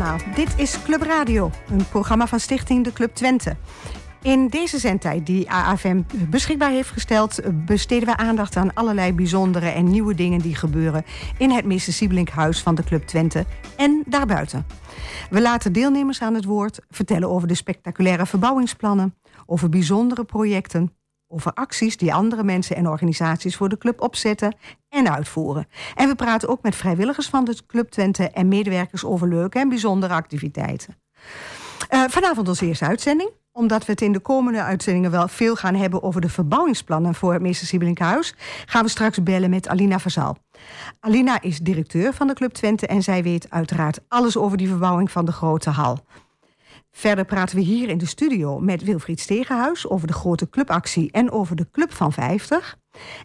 allemaal. Dit is Club Radio, een programma van Stichting De Club Twente. In deze zendtijd die AFM beschikbaar heeft gesteld, besteden we aandacht aan allerlei bijzondere en nieuwe dingen die gebeuren in het Meester Siebelinkhuis van de Club Twente en daarbuiten. We laten deelnemers aan het woord vertellen over de spectaculaire verbouwingsplannen, over bijzondere projecten, over acties die andere mensen en organisaties voor de club opzetten en uitvoeren. En we praten ook met vrijwilligers van de Club Twente en medewerkers over leuke en bijzondere activiteiten. Uh, vanavond onze eerste uitzending omdat we het in de komende uitzendingen wel veel gaan hebben over de verbouwingsplannen voor het Meester Siebelinkhuis, gaan we straks bellen met Alina Verzal. Alina is directeur van de Club Twente en zij weet uiteraard alles over die verbouwing van de grote hal. Verder praten we hier in de studio met Wilfried Stegenhuis over de grote clubactie en over de Club van 50.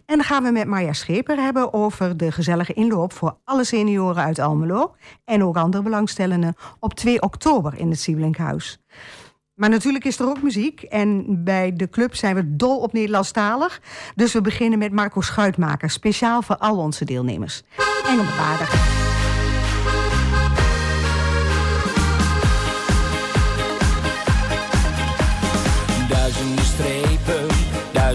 En dan gaan we met Marja Scheper hebben over de gezellige inloop voor alle senioren uit Almelo en ook andere belangstellenden op 2 oktober in het Siebelinkhuis. Maar natuurlijk is er ook muziek. En bij de club zijn we dol op Nederlandstalig. Dus we beginnen met Marco Schuitmaker. Speciaal voor al onze deelnemers. Engelbewaarder.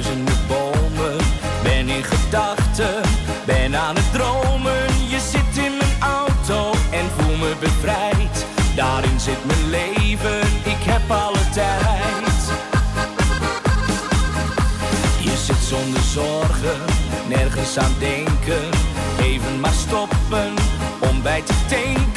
Duizenden bomen. Ben in gedachten, ben aan het dromen. Je zit in mijn auto en voel me bevrijd. Daarin zit mijn leven, ik heb alle tijd. Je zit zonder zorgen, nergens aan denken. Even maar stoppen, om bij te tanken.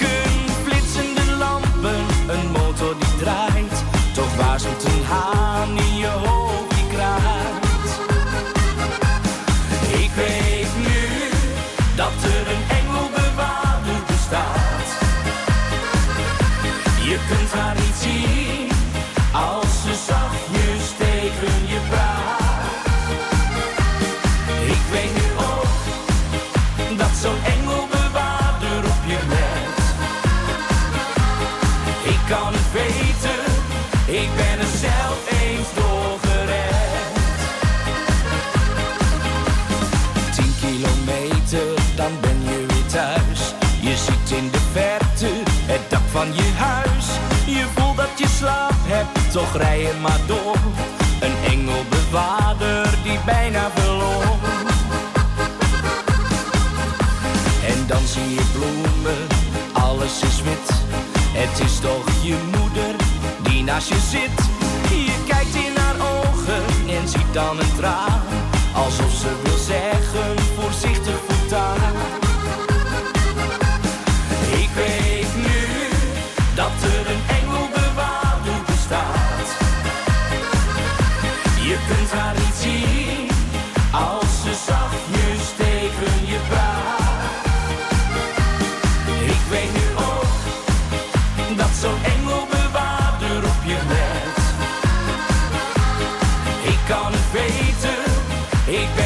Toch rij je maar door. Een engelbewaarder die bijna verloor. En dan zie je bloemen, alles is wit. Het is toch je moeder die naast je zit. Je kijkt in haar ogen en ziet dan een traan. Alsof ze wil zeggen, Ik kan het weten, ik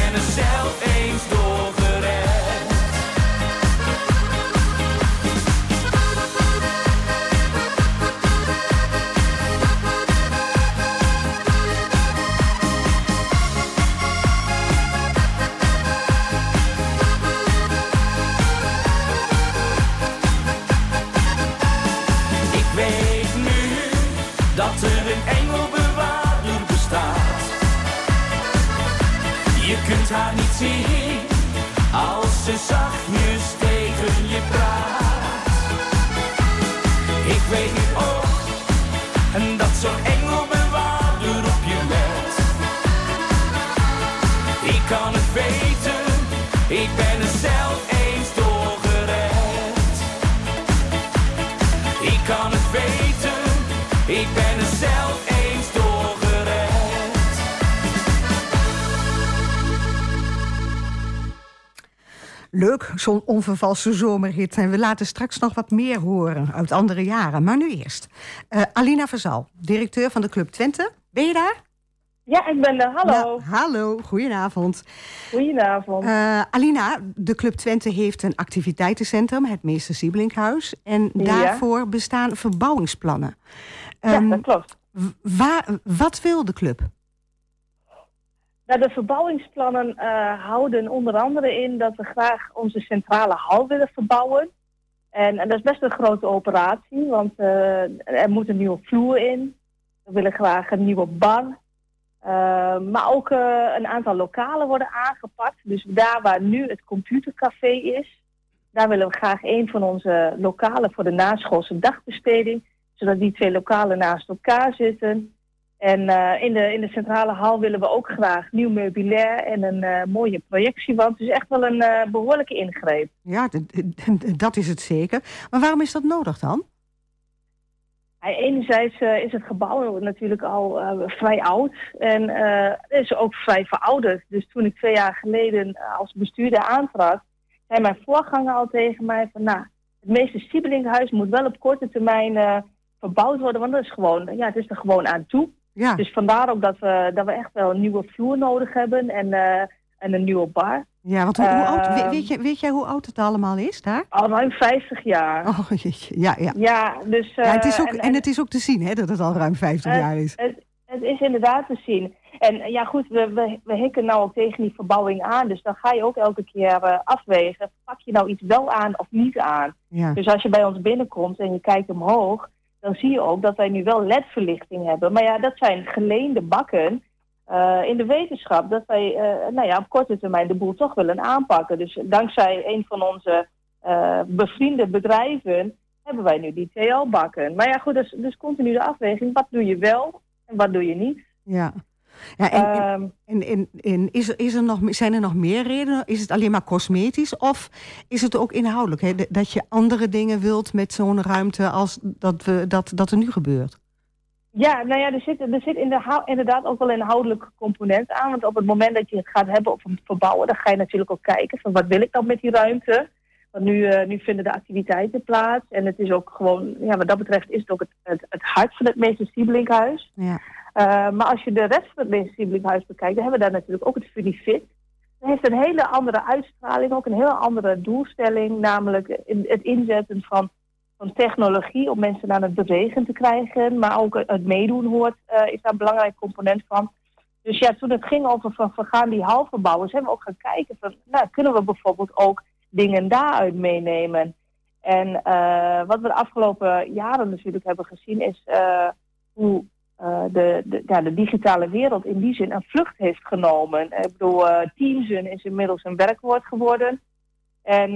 zo'n onvervalste zomerhit. En we laten straks nog wat meer horen uit andere jaren. Maar nu eerst. Uh, Alina Verzal, directeur van de Club Twente. Ben je daar? Ja, ik ben er. Hallo. Ja, hallo, goedenavond. Goedenavond. Uh, Alina, de Club Twente heeft een activiteitencentrum, het Meester Siebelinkhuis. En Ja. daarvoor bestaan verbouwingsplannen. ja, Ehm, dat klopt. waar, wat wil de club? De verbouwingsplannen eh, houden onder andere in dat we graag onze centrale hal willen verbouwen. En, en dat is best een grote operatie, want eh, er moet een nieuwe vloer in. We willen graag een nieuwe bar. Uh, maar ook een aantal lokalen worden aangepakt. Dus daar waar nu het computercafé is, daar willen we graag een van onze lokalen voor de naschoolse dagbesteding. Zodat die twee lokalen naast elkaar zitten. En uh, in, de, in de centrale hal willen we ook graag nieuw meubilair en een uh, mooie projectiewand. Dus echt wel een uh, behoorlijke ingreep. Ja, dat is het zeker. Maar waarom is dat nodig dan? Enerzijds is het gebouw natuurlijk al vrij oud en is ook vrij verouderd. Dus toen ik twee jaar geleden als bestuurder aantrad, zei mijn voorganger al tegen mij van nou, het meeste Siebelinghuis moet wel op korte termijn verbouwd worden, want dat is gewoon, ja, het is er gewoon aan toe. Ja. Dus vandaar ook dat we, dat we echt wel een nieuwe vloer nodig hebben en, uh, en een nieuwe bar. Ja, want hoe, hoe oud, weet, weet, je, weet jij hoe oud het allemaal is daar? Al ruim 50 jaar. Oh, ja, ja. Ja, dus, ja, het is ook, en, en, het is ook te zien hè, dat het al ruim 50 jaar is. Het, het, is inderdaad te zien. En ja goed, we, we, we hikken nou ook tegen die verbouwing aan. Dus dan ga je ook elke keer uh, afwegen. Pak je nou iets wel aan of niet aan? Ja. Dus als je bij ons binnenkomt en je kijkt omhoog dan zie je ook dat wij nu wel ledverlichting hebben. Maar ja, dat zijn geleende bakken uh, in de wetenschap dat wij uh, nou ja, op korte termijn de boel toch willen aanpakken. Dus dankzij een van onze uh, bevriende bedrijven hebben wij nu die TL-bakken. Maar ja, goed, dus, dus continu de afweging. Wat doe je wel en wat doe je niet? Ja. Ja, en, um, en, en, en is, er, is er nog, zijn er nog meer redenen? Is het alleen maar cosmetisch? Of is het ook inhoudelijk? Hè? Dat je andere dingen wilt met zo'n ruimte als dat, we, dat, dat er nu gebeurt? Ja, nou ja, er zit, er zit inderdaad ook wel een inhoudelijke component aan. Want op het moment dat je het gaat hebben of verbouwen, dan ga je natuurlijk ook kijken van wat wil ik dan met die ruimte. Want nu, uh, nu vinden de activiteiten plaats. En het is ook gewoon, ja, wat dat betreft is het ook het, het, het hart van het meester Siebelinkhuis. Ja. Uh, maar als je de rest van het meester Siebelinkhuis bekijkt, dan hebben we daar natuurlijk ook het Funifit. Dat heeft een hele andere uitstraling, ook een heel andere doelstelling. Namelijk het inzetten van, van technologie om mensen aan het bewegen te krijgen. Maar ook het meedoen hoort, uh, is daar een belangrijk component van. Dus ja, toen het ging over van, we gaan die hal verbouwen, zijn we ook gaan kijken van, nou, kunnen we bijvoorbeeld ook dingen daaruit meenemen. En uh, wat we de afgelopen jaren natuurlijk hebben gezien is uh, hoe uh, de, de, ja, de digitale wereld in die zin een vlucht heeft genomen. Ik bedoel, Teamsen is inmiddels een werkwoord geworden. En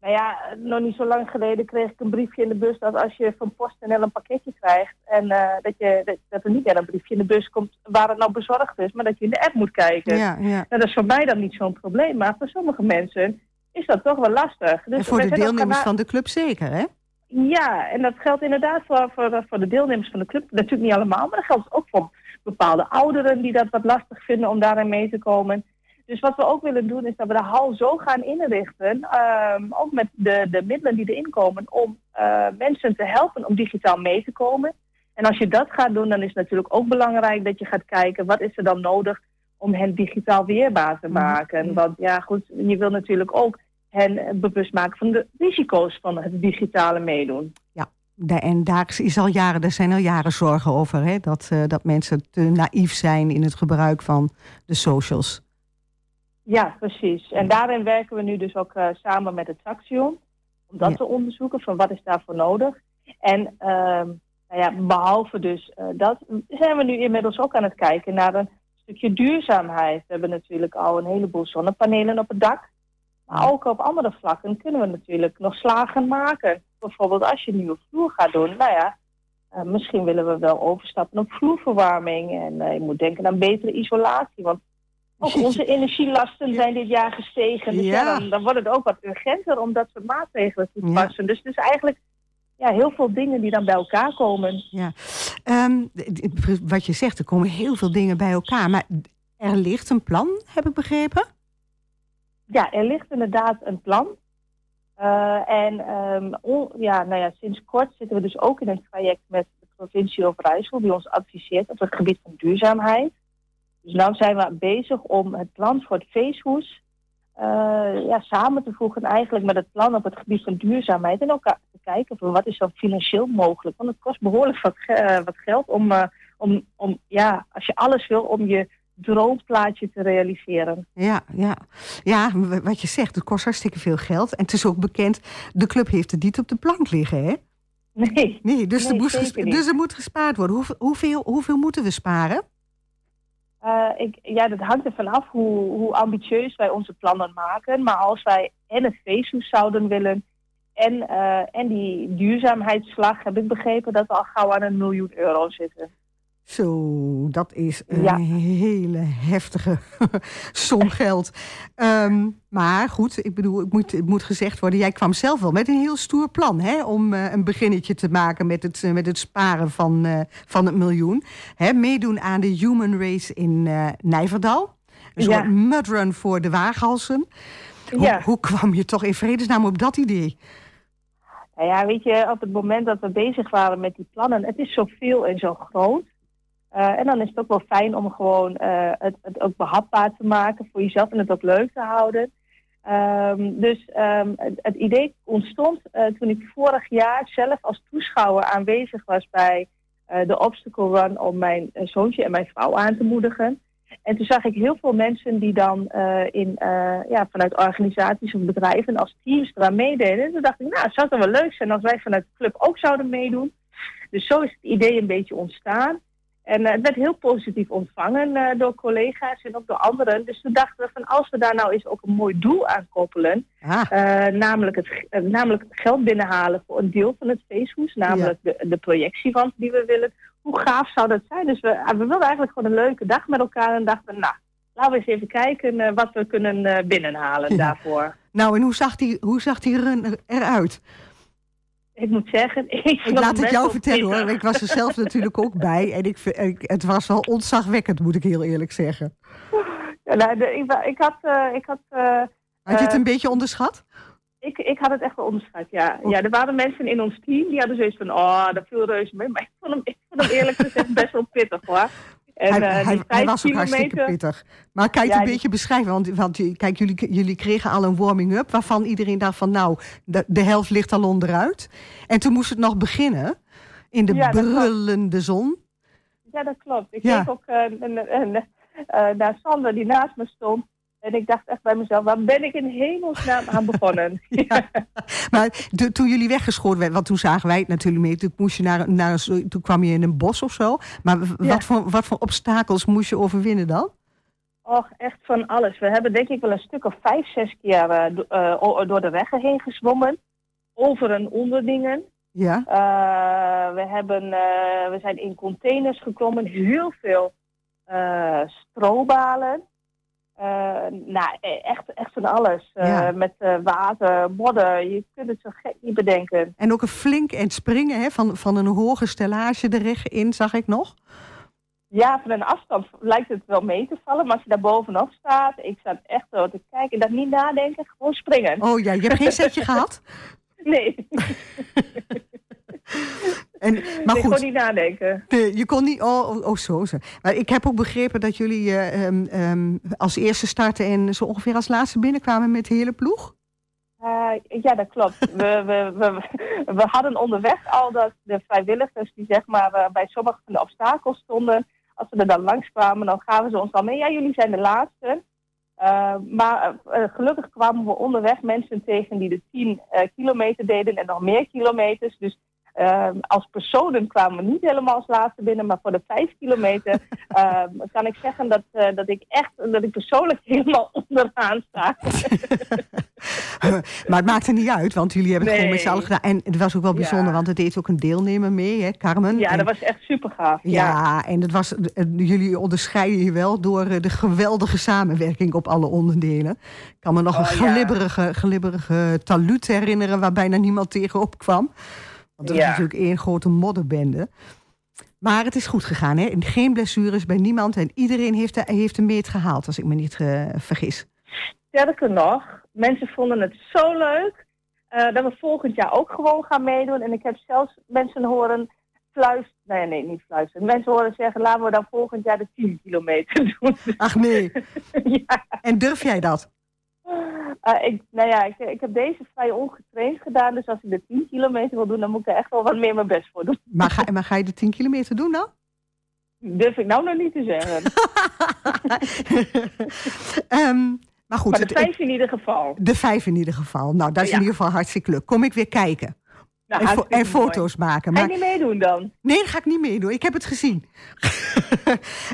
nou ja, nog niet zo lang geleden kreeg ik een briefje in de bus dat als je van PostNL een pakketje krijgt en dat, je, dat, dat, er niet meer een briefje in de bus komt waar het nou bezorgd is, maar dat je in de app moet kijken. Ja, ja. Nou, dat is voor mij dan niet zo'n probleem, maar voor sommige mensen is dat toch wel lastig. Dus en voor de deelnemers van de club zeker, hè? Ja, en dat geldt inderdaad voor, voor, voor de deelnemers van de club. Natuurlijk niet allemaal, maar dat geldt ook voor bepaalde ouderen die dat wat lastig vinden om daarin mee te komen. Dus wat we ook willen doen is dat we de hal zo gaan inrichten, um, ook met de, de middelen die erin komen, om uh, mensen te helpen om digitaal mee te komen. En als je dat gaat doen, dan is het natuurlijk ook belangrijk dat je gaat kijken wat is er dan nodig om hen digitaal weerbaar te mhm. maken. Mm. Want ja, goed, je wil natuurlijk ook hen bewust maken van de risico's van het digitale meedoen. Ja, en daar is al jaren, er zijn al jaren zorgen over, hè? Dat, uh, dat mensen te naïef zijn in het gebruik van de socials. Ja, precies. En daarin werken we nu dus ook uh, samen met het Saxion. Om dat ja. te onderzoeken, van wat is daarvoor nodig. En uh, nou ja, behalve dus uh, dat, zijn we nu inmiddels ook aan het kijken naar een stukje duurzaamheid. We hebben natuurlijk al een heleboel zonnepanelen op het dak. Maar ook op andere vlakken kunnen we natuurlijk nog slagen maken. Bijvoorbeeld als je een nieuwe vloer gaat doen. Nou ja, uh, misschien willen we wel overstappen op vloerverwarming. En uh, je moet denken aan betere isolatie. Want ook onze energielasten zijn dit jaar gestegen. Dus ja. ja dan, dan, wordt het ook wat urgenter om dat soort maatregelen te passen. Ja. Dus het is eigenlijk ja, heel veel dingen die dan bij elkaar komen. Ja. Um, wat je zegt, er komen heel veel dingen bij elkaar. Maar er ligt een plan, heb ik begrepen? Ja, er ligt inderdaad een plan. Uh, en on, ja, nou ja, sinds kort zitten we dus ook in een traject met de provincie Overijssel... die ons adviseert op het gebied van duurzaamheid. Dus nu zijn we bezig om het plan voor het feesthoes... Uh, ja, samen te voegen eigenlijk met het plan op het gebied van duurzaamheid. En ook te kijken van wat is dan financieel mogelijk. Want het kost behoorlijk wat, uh, wat geld om, om, om, ja, als je alles wil, om je droomplaatje te realiseren. Ja, ja. ja, wat je zegt, het kost hartstikke veel geld. En het is ook bekend, de club heeft het niet op de plank liggen, hè? Nee. Nee, dus, Nee, er, dus er moet gespaard worden. Hoeveel, hoeveel, hoeveel moeten we sparen? Eh, ik, ja, dat hangt er vanaf hoe, hoe ambitieus wij onze plannen maken. Maar als wij en het feesthoes zouden willen en, eh, en die duurzaamheidsslag, heb ik begrepen dat we al gauw aan een miljoen euro zitten. Zo, dat is een Ja. hele heftige som geld. Ehm, maar goed, ik bedoel, het moet, het moet gezegd worden... jij kwam zelf wel met een heel stoer plan... Hè, om eh, een beginnetje te maken met het, eh, met het sparen van, eh, van het miljoen. Hè, meedoen aan de Human Race in Nijverdal. Een Ja. soort mudrun voor de waaghalsen. Hoe, Ja. hoe kwam je toch in vredesnaam op dat idee? Nou ja, weet je, op het moment dat we bezig waren met die plannen, het is zoveel en zo groot. Eh, en dan is het ook wel fijn om gewoon eh, het, het ook behapbaar te maken voor jezelf en het ook leuk te houden. Ehm, dus ehm, het, idee ontstond eh, toen ik vorig jaar zelf als toeschouwer aanwezig was bij de Obstacle Run om mijn zoontje en mijn vrouw aan te moedigen. En toen zag ik heel veel mensen die dan in, ja, vanuit organisaties of bedrijven als teams eraan meededen. En toen dacht ik, nou, het zou wel leuk zijn als wij vanuit de club ook zouden meedoen. Dus zo is het idee een beetje ontstaan. En eh, het werd heel positief ontvangen eh, door collega's en ook door anderen. Dus toen dachten we van als we daar nou eens ook een mooi doel aan koppelen. Ah, eh, namelijk, het, namelijk geld binnenhalen voor een deel van het feesthoes. Namelijk de, de projectiewand die we willen. Hoe gaaf zou dat zijn? Dus we, we wilden eigenlijk gewoon een leuke dag met elkaar. En dachten, nou, laten we eens even kijken wat we kunnen binnenhalen Ja. daarvoor. nou, en hoe zag die, hoe zag die run er- eruit? Ik moet zeggen, ik, Ik laat het jou vertellen hoor. Ik was er zelf natuurlijk ook bij. En ik, het was wel ontzagwekkend, moet ik heel eerlijk zeggen. Ja, nou, de- ik, ik had, eh, ik had eh, Had je het Eh, een beetje onderschat? Ik, ik had het echt wel onderschat, ja. ja. Er waren mensen in ons team die hadden zoiets van, oh, dat viel reuze mee. Maar ik vond hem, ik vond hem eerlijk gezegd best wel pittig, hoor. En, hij, eh, hij, hij was ook hartstikke kilometer- pittig. Maar kan je het Ja, een die- beetje beschrijven? Want, want kijk, jullie, jullie kregen al een warming-up... waarvan iedereen dacht van, nou, de, de helft ligt al onderuit. En toen moest het nog beginnen in de Ja, brullende zon. Ja, dat klopt. Ik Ja. keek ook eh, en, eh, naar Sander die naast me stond. En ik dacht echt bij mezelf, waar ben ik in hemelsnaam aan begonnen? Ja. Maar de- toen jullie weggeschoten werden, want toen zagen wij het natuurlijk mee. Toen, moest je naar, naar, toen kwam je in een bos of zo. Maar Ja. wat, voor, wat voor obstakels moest je overwinnen dan? Och, echt van alles. We hebben denk ik wel een stuk of vijf, zes keer eh, eh, door de reggen heen gezwommen. Over en onder dingen. Ja. Eh, we, hebben, we zijn in containers geklommen, heel veel strobalen. Eh, nou, e- echt, echt van alles. Eh, Ja. Met eh, water, modder, je kunt het zo gek niet bedenken. En ook een flink en springen hè, van, van een hoge stellage de reg in, zag ik nog. Ja, van een afstand lijkt het wel mee te vallen, maar als je daar bovenop staat, ik zat echt zo te kijken, dat niet nadenken, gewoon springen. Oh ja, je hebt geen setje gehad. Nee, En, maar gewoon goed, niet nadenken. je kon niet. Oh, oh, oh, zo. zo. Maar ik heb ook begrepen dat jullie eh, ehm, ehm, als eerste starten en zo ongeveer als laatste binnenkwamen met de hele ploeg. Eh, ja, dat klopt. We, we, we, we hadden onderweg al dat de vrijwilligers die zeg maar eh, bij sommige van de obstakels stonden, als we er dan langskwamen, dan gaven ze ons al mee. Ja, jullie zijn de laatste. Maar gelukkig kwamen we onderweg mensen tegen die de 10 eh, kilometer deden en nog meer kilometers. Dus eh, als personen kwamen we niet helemaal als laatste binnen, maar voor de 5 kilometer eh, kan ik zeggen dat, eh, dat ik echt, dat ik persoonlijk helemaal onderaan sta. maar het maakte niet uit, want jullie hebben het gewoon met z'n allen gedaan. En het was ook wel Ja. bijzonder, want er deed ook een deelnemer mee, hè, Carmen. Ja, En- dat was echt super gaaf. Ja, Ja. en het was, eh, jullie onderscheiden je wel door eh, de geweldige samenwerking op alle onderdelen. Ik kan me nog Oh, een ja. glibberige, glibberige taluut herinneren waar bijna niemand tegenop kwam. Want dat Ja. natuurlijk één grote modderbende. Maar het is goed gegaan, hè? En Geen blessures bij niemand en iedereen heeft de, heeft de meet gehaald, als ik me niet eh, vergis. Sterker nog, mensen vonden het zo leuk eh, dat we volgend jaar ook gewoon gaan meedoen. En ik heb zelfs mensen horen fluisteren. Nee, nee, niet fluisteren. Mensen horen zeggen, laten we dan volgend jaar de 10 kilometer doen. Ach nee, ja. en durf jij dat? Eh, ik, nou ja, ik, ik heb deze vrij ongetraind gedaan. Dus als ik de 10 kilometer wil doen, dan moet ik er echt wel wat meer mijn best voor doen. Maar ga, maar ga je de 10 kilometer doen dan? Durf ik nou nog niet te zeggen. Ehm, maar goed. Maar de vijf in ieder geval. de vijf in ieder geval. Nou, dat is Ja. in ieder geval hartstikke leuk. Kom ik weer kijken. Nou, en, fo- mooi. foto's maken. Ga je Maar, niet meedoen dan? nee, dat ga ik niet meedoen. Ik heb het gezien.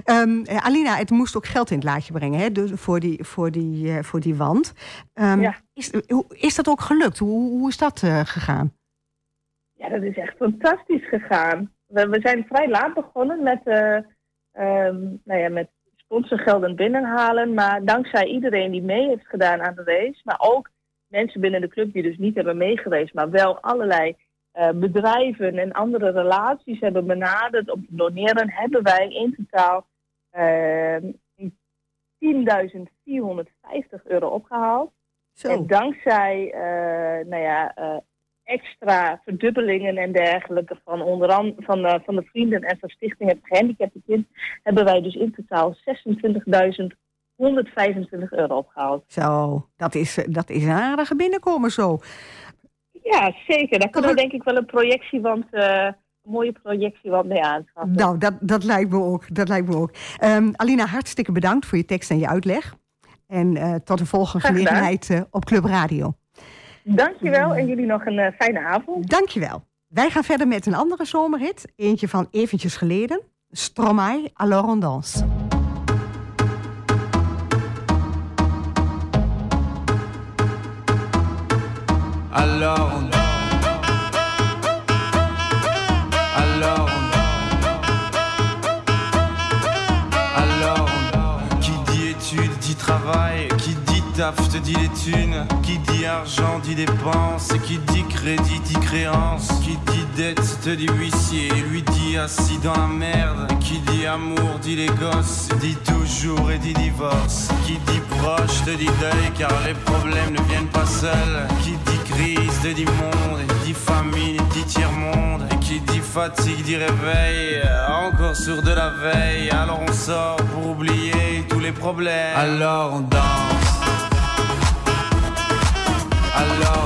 Ehm, eh, Alina, het moest ook geld in het laadje brengen hè, dus voor, die, voor, die, eh, voor die wand. Ehm, Ja. is, hoe- is dat ook gelukt? Hoe, hoe is dat eh, gegaan? Ja, dat is echt fantastisch gegaan. We, we zijn vrij laat begonnen met, eh ehm, nou ja, met sponsorgelden binnenhalen. Maar dankzij iedereen die mee heeft gedaan aan de race. Maar ook mensen binnen de club die dus niet hebben meegeweest. Maar wel allerlei eh, bedrijven en andere relaties hebben benaderd om te doneren. Hebben wij in totaal ehm 10.450 euro opgehaald. Zo. En dankzij eh, nou ja, eh, extra verdubbelingen en dergelijke van onder andere van, eh, van de vrienden en van Stichting Het Gehandicapte Kind, hebben wij dus in totaal 26.125 euro opgehaald. Zo, dat is, eh, dat is een aardige binnenkomen zo. Ja, zeker. Daar kunnen we denk ik wel een projectiewand, eh, een mooie projectiewand mee aanschaffen. Nou, dat, dat lijkt me ook. Dat lijkt me ook. Ehm, Alina, hartstikke bedankt voor je tekst en je uitleg. En eh, tot de volgende gelegenheid eh, op Club Radio. Dankjewel en jullie nog een fijne avond. Dankjewel. Wij gaan verder met een andere zomerhit. Eentje van eventjes geleden. Stromae à la Rondance. Alors on Alors on Alors on Qui dit études dit travail Taf te dit les thunes. Qui dit argent dit dépenses. Qui dit crédit dit créance. Qui dit dette te dit huissier. Lui dit assis dans la merde. Qui dit amour dit les gosses. Dit toujours et dit divorce. Qui dit proche te dit deuil Car les problèmes ne viennent pas seuls. Qui dit crise te dit monde. Et dit famine dit tiers-monde. Et qui dit fatigue dit réveil. Encore sur de la veille. Alors on sort pour oublier tous les problèmes. Alors on danse alone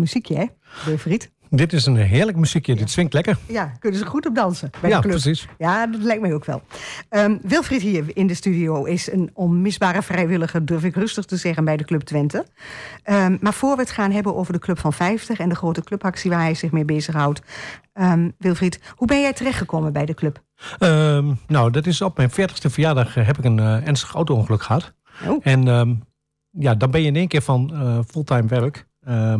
Muziekje, hè? Wilfried? Dit is een heerlijk muziekje. Dit swingt lekker. Ja, kunnen ze goed op dansen bij ja, de club. precies. Ja, dat lijkt mij ook wel. Ehm, Wilfried hier in de studio is een onmisbare vrijwilliger, durf ik rustig te zeggen, bij de Club Twente. Ehm, maar voor we het gaan hebben over de Club van 50 en de grote clubactie waar hij zich mee bezighoudt. Um, Wilfried, hoe ben jij terechtgekomen bij de club? Nou, dat is op mijn 40ste verjaardag eh, heb ik een uh, ernstig auto-ongeluk gehad. Oh. En ja, dan ben je in één keer van uh, fulltime werk uh,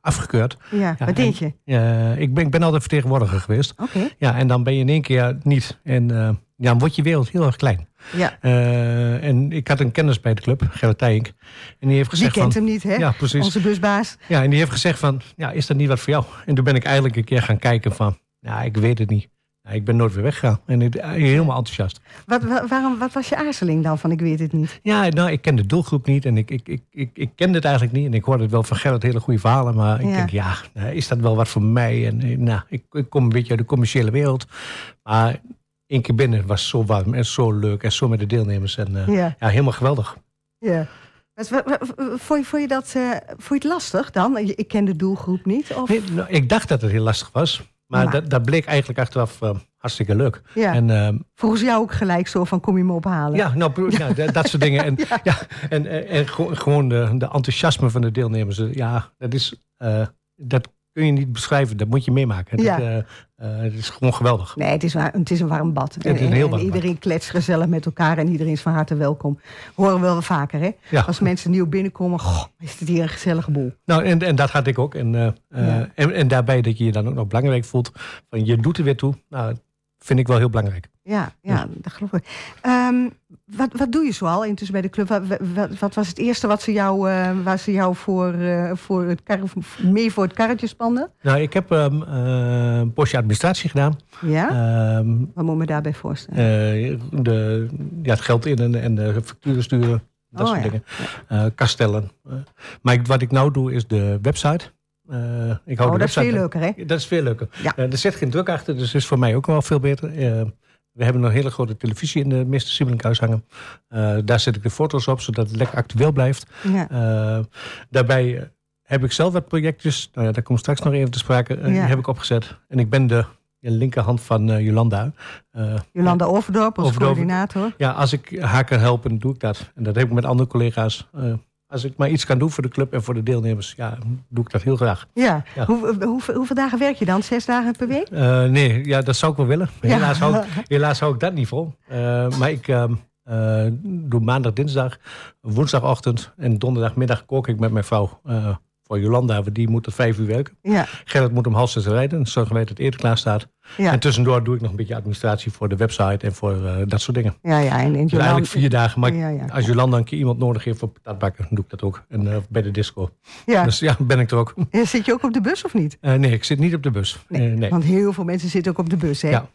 afgekeurd. Ja, wat deed je? Uh, ik, ben, ik ben altijd vertegenwoordiger geweest. Oké. Okay. Ja, en dan ben je in één keer niet. En uh, ja, dan wordt je wereld heel erg klein. Ja. Uh, en ik had een kennis bij de club, Gerrit Tijink. En die heeft gezegd die kent van, hem niet, hè? Ja, precies. Onze busbaas. Ja, en die heeft gezegd van, ja, is dat niet wat voor jou? En toen ben ik eigenlijk een keer gaan kijken van, ja, ik weet het niet. Ik ben nooit weer weggegaan. En ik, helemaal enthousiast. Wat, wat, waarom, wat was je aarzeling dan van ik weet het niet? Ja, nou, ik ken de doelgroep niet. En ik, ik, ik, ik, ik kende het eigenlijk niet. En ik hoorde het wel van Gerrit hele goede verhalen. Maar ik Ja. denk, ja, nou, is dat wel wat voor mij? En eh, nou, ik, ik kom een beetje uit de commerciële wereld. Maar één keer binnen was zo warm en zo leuk. En zo met de deelnemers. En eh, Ja. ja, helemaal geweldig. Ja. Vond, je, vond, je dat, eh, vond je het lastig dan? Ik ken de doelgroep niet? Of? Nee, nou, ik dacht dat het heel lastig was. Maar, Dat, dat bleek eigenlijk achteraf eh, hartstikke leuk. Ja. En ehm, Volgens jou ook gelijk zo van kom je me ophalen? Ja, nou, ja, dat, dat soort dingen. En, ja. en, en, en gewoon- de, de enthousiasme van de deelnemers. eh, Ja, dat is. eh, dat kun je niet beschrijven. Dat moet je meemaken. Ja. Dat, eh, eh, het is gewoon geweldig. Nee, het is, waar- het is een warm bad. is een En- heel en warm bad. iedereen kletst gezellig met elkaar en iedereen is van harte welkom. Horen we wel vaker, hè? Ja. Als mensen nieuw binnenkomen, goh, is het hier een gezellige boel. Nou, en, en dat had ik ook. En, eh, Ja. en, en daarbij dat je je dan ook nog belangrijk voelt. Van je doet er weer toe. Nou, vind ik wel heel belangrijk. Ja, ja dat geloof ik. Ehm, wat, wat doe je zoal intussen bij de club? Wat, wat, wat was het eerste wat ze jou, eh, waar ze jou voor, eh, voor het kar, mee voor het karretje spanden? Nou, ik heb ehm, eh, een postje administratie gedaan. Ja? Ehm, wat moet me daarbij voorstellen? eh, de, ja, het geld in en, en de facturen sturen. Dat Oh, soort ja. dingen. Eh, kastellen. Eh, maar ik- wat ik nou doe is de website. Eh, ik hou oh, dat is veel leuker, hè? Dat is veel leuker. Ja. Eh, er zit geen druk achter, dus is voor mij ook wel veel beter. Eh, we hebben een hele grote televisie in de Mr. Siebelinkhuis hangen. Daar zet ik de foto's op, zodat het lekker actueel blijft. Ja. Daarbij heb ik zelf wat projectjes, nou ja, daar komt straks nog even te sprake, Ja. die heb ik opgezet. En ik ben de, de linkerhand van Jolanda. Jolanda Overdorp als Overdorp. coördinator. ja, als ik haar kan helpen, doe ik dat. En dat heb ik met andere collega's. Als ik maar iets kan doen voor de club en voor de deelnemers, ja, doe ik dat heel graag. Ja. Ja. Hoe, hoe, hoeveel dagen werk je dan? Zes dagen per week? Eh, nee, ja, dat zou ik wel willen. Ja. Helaas, hou ik, helaas hou ik dat niet vol. Eh, maar ik ehm, eh, doe maandag, dinsdag, woensdagochtend en donderdagmiddag kook ik met mijn vrouw eh, voor Jolanda. Die moet tot vijf uur werken. Ja. Gerrit moet om half zes rijden. Zorgen wij dat het eten klaar staat. Ja. En tussendoor doe ik nog een beetje administratie voor de website en voor eh, dat soort dingen. Ja, ja. En, en Dus eigenlijk vier dagen. Maar Ja, ja. als Jolanda een keer iemand nodig heeft voor patatbakken, doe ik dat ook. En eh, bij de disco. Ja. Dus ja, ben ik er ook. Ja, Zit je ook op de bus of niet? Eh, nee, ik zit niet op de bus. Nee, nee. Want heel veel mensen zitten ook op de bus, hè? Ja.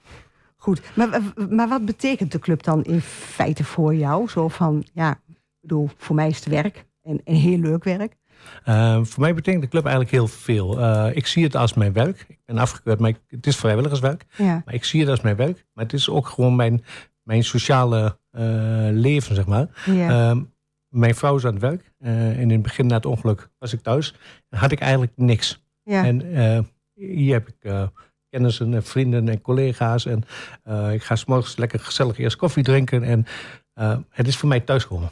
Goed. Maar, maar wat betekent de club dan in feite voor jou? Zo van, ja, ik bedoel, voor mij is het werk. En, en heel leuk werk. Uh, voor mij betekent de club eigenlijk heel veel. Uh, ik zie het als mijn werk. Ik ben afgekeurd, maar ik, het is vrijwilligerswerk. Ja. Maar ik zie het als mijn werk. Maar het is ook gewoon mijn, mijn sociale uh, leven, zeg maar. Ja. Uh, mijn vrouw is aan het werk. En in het begin na het ongeluk was ik thuis. En had ik eigenlijk niks. Ja. En hier heb ik kennissen en vrienden en collega's. En uh, ik ga s'morgens lekker gezellig eerst koffie drinken. En uh, het is voor mij thuiskomen.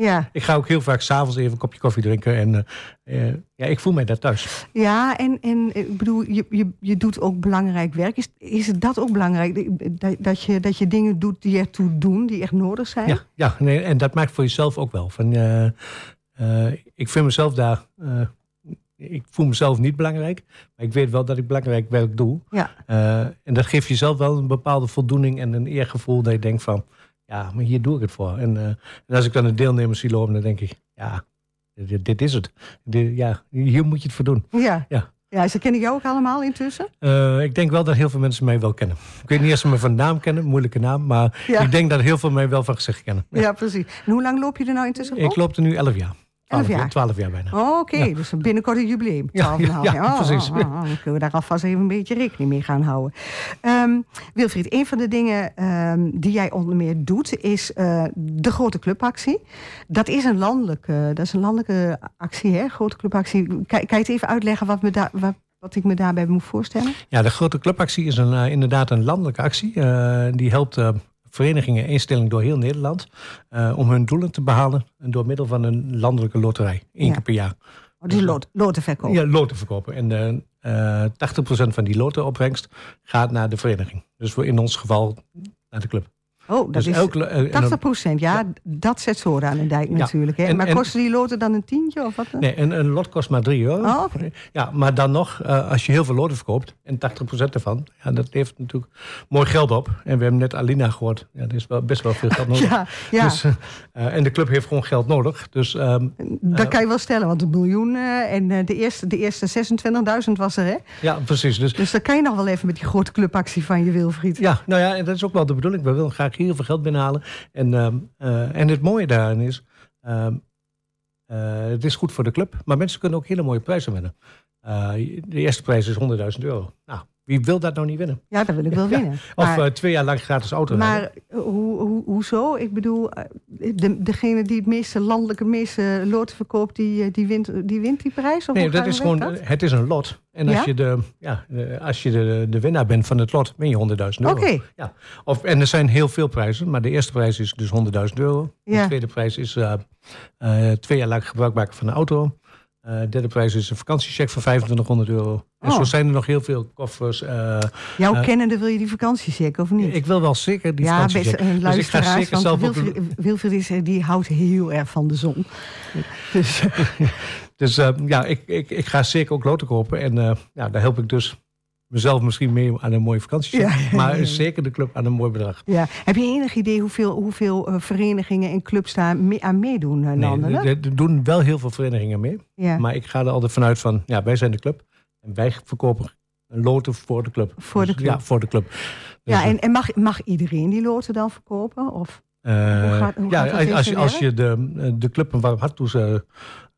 Ja. Ik ga ook heel vaak s'avonds even een kopje koffie drinken. En uh, ja, ik voel mij daar thuis. Ja, en, en ik bedoel, je, je, je doet ook belangrijk werk. Is, is het dat ook belangrijk? Dat, dat, je, dat je dingen doet die ertoe doen, die echt nodig zijn? Ja, ja nee, en dat maakt voor jezelf ook wel. Van, uh, uh, ik vind mezelf daar... Ik voel mezelf niet belangrijk, maar ik weet wel dat ik belangrijk werk doe. Ja. En dat geeft jezelf wel een bepaalde voldoening en een eergevoel dat je denkt van, ja, maar hier doe ik het voor. En, uh, en als ik dan de deelnemers zie lopen, dan denk ik, ja, dit, dit is het. Dit, ja, hier moet je het voor doen. Ja. ja. Ja, ze kennen jou ook allemaal intussen? Uh, ik denk wel dat heel veel mensen mij wel kennen. Ik weet niet of ze me van naam kennen, moeilijke naam. Maar ja. ik denk dat heel veel mij wel van gezicht kennen. Ja, ja precies. En hoe lang loop je er nou intussen Ik loop er nu elf jaar. 11 jaar? 12 jaar bijna. Oh, Oké, okay. ja. dus binnenkort een jubileum. 12 ja, ja, ja, oh, precies. Oh, oh, oh. Dan kunnen we daar alvast even een beetje rekening mee gaan houden. Um, Wilfried, een van de dingen um, die jij onder meer doet... is uh, de grote clubactie. Dat is een landelijke, dat is een landelijke actie, hè? Grote clubactie. Kan, kan je het even uitleggen wat, we daar, wat, wat ik me daarbij moet voorstellen? Ja, de grote clubactie is een, eh, inderdaad een landelijke actie. Uh, die helpt uh, verenigingen en instellingen door heel Nederland om hun doelen te behalen door middel van een landelijke loterij. één ja. keer per jaar. Oh, dus lot, loten verkopen? Ja, loten verkopen. En 80% van die lotenopbrengst gaat naar de vereniging. Dus voor in ons geval naar de club. Oh, dat dus is elke, 80 eh, procent. Ja, dat zet zo aan de dijk natuurlijk. Hè? maar kosten die loten dan een tientje of wat? Nee, een, een lot kost maar 3 euro. Oh, Ja, maar dan nog, uh, als je heel veel loten verkoopt, en 80 procent ervan, ja, dat levert natuurlijk mooi geld op. En we hebben net Alina gehoord. Ja, er is wel best wel veel geld nodig. ja, ja. Dus, uh, en de club heeft gewoon geld nodig. Dus, um, dat kan je wel stellen, want een miljoen en de eerste, de eerste 26.000 was er, hè? Ja, precies. Dus, dus dan kan je nog wel even met die grote clubactie van je Wilfried. Ja, nou ja, en dat is ook wel de bedoeling. We willen graag heel veel geld binnenhalen. En, uh, en het mooie daarin is, uh, het is goed voor de club, maar mensen kunnen ook hele mooie prijzen winnen. Uh, de eerste prijs is 100.000 euro. Nou, wie wil dat nou niet winnen? Ja, dat wil ik wel winnen. Of maar, twee jaar lang gratis auto Maar hoe, hoe, hoezo? Ik bedoel, de, degene die het meeste landelijke, meeste loten verkoopt, die, die, wint, die wint die prijs? Of nee, dat is gewoon, dat? het is een lot. En als je, de, ja, als je de, de winnaar bent van het lot, win je 100.000 euro. Oké. Ja. Of, en er zijn heel veel prijzen, maar de eerste prijs is dus 100.000 euro. Ja. De tweede prijs is uh, uh, twee jaar lang gebruik maken van de auto. Uh, derde prijs is een vakantiecheck van 2500 euro. En Oh. zo zijn er nog heel veel koffers. Uh, Jouw uh, kennende wil je die vakantiecheck of niet? Ik wil wel zeker die ja, vakantiecheck. uh, dus ik ga zeker want zelf Wilfried, ook... Wilfried is, die houdt heel erg van de zon. Dus, dus ja, ik, ik, ik ga zeker ook loten kopen. En ja, daar help ik dus mezelf misschien mee aan een mooie vakantie. Ja. Maar zeker de club aan een mooi bedrag. Ja. Heb je enig idee hoeveel, hoeveel uh, verenigingen en clubs daar mee, aan meedoen? Uh, nee, er, er doen wel heel veel verenigingen mee. Ja. Maar ik ga er altijd vanuit van, ja, wij zijn de club. En wij verkopen loten voor de club. Voor de dus, club. Ja, voor de club. Dus, ja, en, en mag, mag iedereen die loten dan verkopen? Of? Uh, hoe gaat, hoe ja, als, je, als je de, de club een warm hart toe,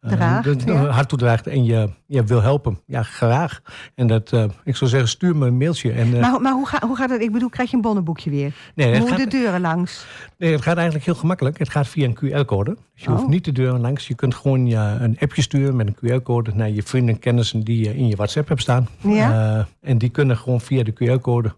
uh, de, de ja. hart toedraagt en je, je wil helpen, ja, graag. En dat, uh, ik zou zeggen, stuur me een mailtje. En, uh, maar maar hoe, ga, hoe gaat het? Ik bedoel, krijg je een bonnenboekje weer? Nee, Moet gaat, de deuren langs? Nee, het gaat eigenlijk heel gemakkelijk. Het gaat via een QR-code. Dus je oh. hoeft niet de deuren langs. Je kunt gewoon ja, een appje sturen met een QR-code naar je vrienden en kennissen die je in je WhatsApp hebt staan. Ja? Uh, en die kunnen gewoon via de QR-code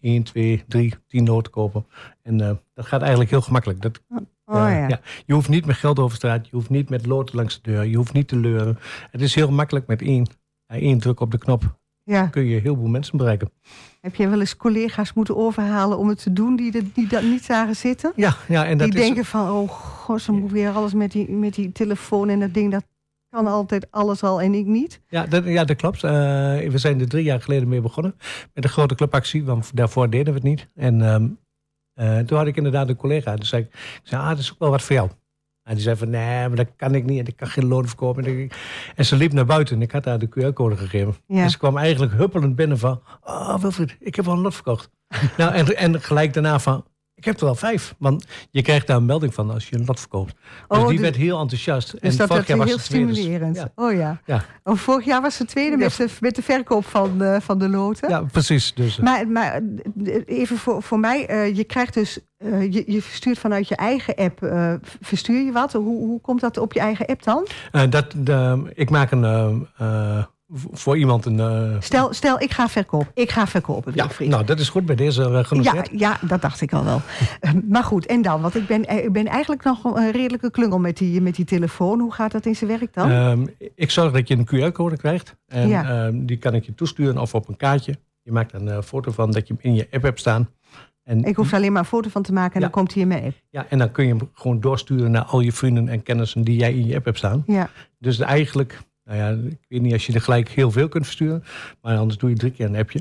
1, 2, 3, 10 noten kopen. En dat gaat eigenlijk heel gemakkelijk. Dat, Oh, ja. ja. Je hoeft niet met geld over straat, je hoeft niet met loten langs de deur, je hoeft niet te leuren. Het is heel makkelijk met één, één druk op de knop. Ja. kun je heel veel mensen bereiken. Heb je wel eens collega's moeten overhalen om het te doen die, de, die dat niet zagen zitten? Ja, ja en dat die is... denken van, oh god, ze moet weer alles met die, met die telefoon en dat ding, dat kan altijd alles al en ik niet. Ja, dat, ja, dat klopt. Uh, we zijn er drie jaar geleden mee begonnen met een grote clubactie, want daarvoor deden we het niet. En um, uh, toen had ik inderdaad een collega. Dus zei ik, ik zei, ah, dat is ook wel wat voor jou. En die zei van, nee, maar dat kan ik niet. Ik kan geen loon verkopen. En, en ze liep naar buiten en ik had haar de QR-code gegeven. Ja. En ze kwam eigenlijk huppelend binnen van, oh Wilfried, ik heb wel een lot verkocht. nou, en, en gelijk daarna van, ik heb er wel vijf. Want je krijgt daar een melding van als je een lot verkoopt. Dus oh, die de, werd heel enthousiast. Dus en dat vorig jaar heel was stimulerend. Dus, ja. Oh ja. ja. Oh, vorig jaar was de tweede Ja. met, de, met de verkoop van, uh, van de loten. Ja, precies. Dus, uh, Maar, maar even voor, voor mij, uh, je krijgt dus, je, je verstuurt vanuit je eigen app, verstuur je wat? Hoe, hoe komt dat op je eigen app dan? Dat, ik maak een, voor iemand een... Uh... Stel, stel, ik ga verkopen. Ik ga verkopen, ja, Wilfried. Nou, dat is goed bij deze uh, genoteerd. Ja, ja, dat dacht ik al wel. uh, maar goed, en dan? Want ik ben, ik ben eigenlijk nog een redelijke klungel met die, met die telefoon. Hoe gaat dat in zijn werk dan? Um, ik zorg dat je een QR-code krijgt. En Ja. um, die kan ik je toesturen of op een kaartje. Je maakt een uh, foto van dat je hem in je app hebt staan. En, ik hoef er alleen maar een foto van te maken en Ja. dan komt hij in mijn app. ja, en dan kun je hem gewoon doorsturen naar al je vrienden en kennissen die jij in je app hebt staan. Ja. Dus eigenlijk, nou ja, ik weet niet als je er gelijk heel veel kunt versturen. Maar anders doe je drie keer een appje.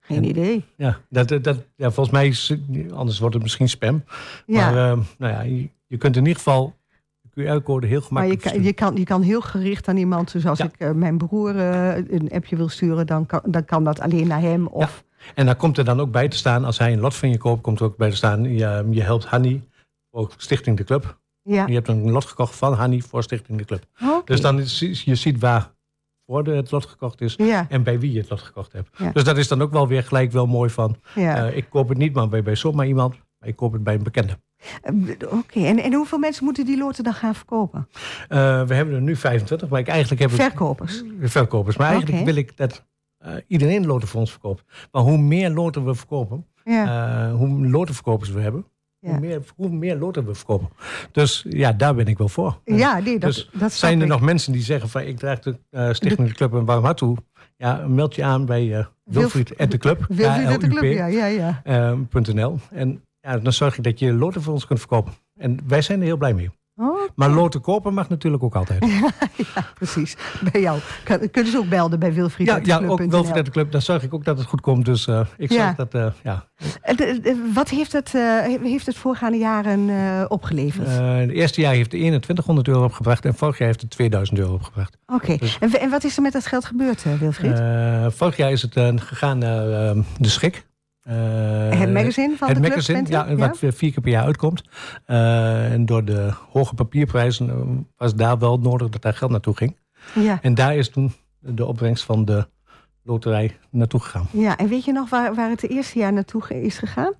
Geen En- idee. Ja, dat, dat, ja volgens mij is, anders wordt het misschien spam. Ja. Maar uh, nou ja, je, je, kunt in ieder geval de QR-code heel Maar je gemakkelijk kan, je, kan, je kan heel gericht aan iemand, dus als Ja. ik uh, mijn broer uh, een appje wil sturen, dan kan, dan kan dat alleen naar hem. Of, En daar komt er dan ook bij te staan, als hij een lot van je koopt, komt er ook bij te staan, je, je helpt Hanny, ook Stichting de Club. Ja. Je hebt een lot gekocht van Hanny voor Stichting de Club. Okay. Dus dan is, je ziet waar voor het lot gekocht is Ja, en bij wie je het lot gekocht hebt. Ja. Dus dat is dan ook wel weer gelijk wel mooi van, ja. uh, ik koop het niet maar bij, bij zomaar iemand, maar ik koop het bij een bekende. Uh, Oké, en, en hoeveel mensen moeten die loten dan gaan verkopen? Uh, we hebben er nu 25, maar ik eigenlijk heb. Verkopers? Verkopers, maar eigenlijk wil ik dat eh, iedereen loten voor ons verkoopt. Maar hoe meer loten we verkopen, eh, hoe lotenverkopers we hebben, Ja. hoe, meer, hoe meer loten we verkopen. Dus ja, daar ben ik wel voor. ja, nee, dat, dus dat zijn er ik. nog mensen die zeggen van ik draag de eh, Stichting de Club een warm hart toe. Ja, meld je aan bij eh Wilfried at de Club. Wilfried club, ja, ja, ja. eh, .nl. En ja, dan zorg je dat je loten voor ons kunt verkopen. En wij zijn er heel blij mee. Maar loten kopen mag natuurlijk ook altijd. precies. Bij jou. Kunnen ze ook belden bij Wilfried Ja, ja club ook voor de club. Dan zorg ik ook dat het goed komt. Dus eh, ik zorg Ja. dat, eh, ja. Wat heeft het, eh, heeft het voorgaande jaren opgeleverd? Het eerste jaar heeft de 2100 euro opgebracht. En vorig jaar heeft het 2000 euro opgebracht. Oké. dus- En, en wat is er met dat geld gebeurd, Wilfried? Vorig jaar is het gegaan naar eh, De Schik. Eh, het magazine van het de club magazine, ja, wat vier keer per jaar uitkomt. Eh, en door de hoge papierprijzen eh, was daar wel nodig dat daar geld naartoe ging. Ja. En daar is toen de opbrengst van de loterij naartoe gegaan. ja, en weet je nog waar, waar het de eerste jaar naartoe is gegaan?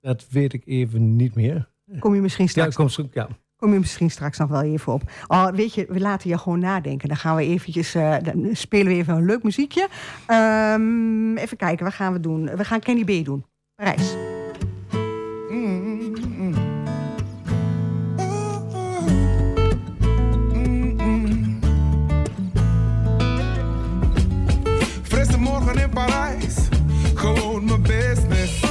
Dat weet ik even niet meer. Kom je misschien Ja, straks, komt zo, ja. Kom je misschien straks nog wel even op. Oh, weet je, we laten je gewoon nadenken. Dan gaan we eventjes, eh, dan spelen we even een leuk muziekje. Ehm, even kijken, wat gaan we doen? We gaan Kenny B doen. Parijs. Morgen in Parijs, gewoon mijn business.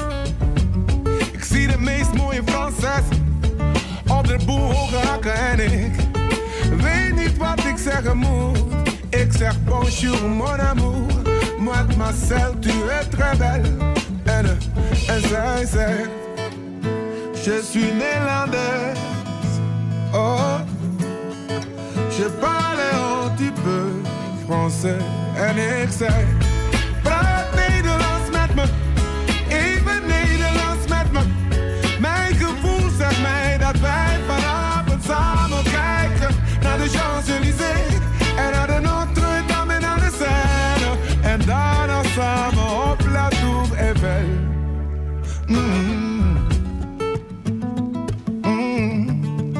Ik zie de meest mooie Franses hakken en ik weet niet wat ik zeggen moet. Ik zeg bonjour mon amour, mademoiselle tu es très belle. En, en zij zegt, je suis Néerlandaise. Oh, je parle un petit peu français. En ik zei, praat Nederlands met me. Even Nederlands met me. Mijn gevoel zegt mij dat wij naar de Champs-Élysées. En naar de Notre-Dame en naar de Seine. En daarna samen op La Tour Eiffel. Mm. Mm.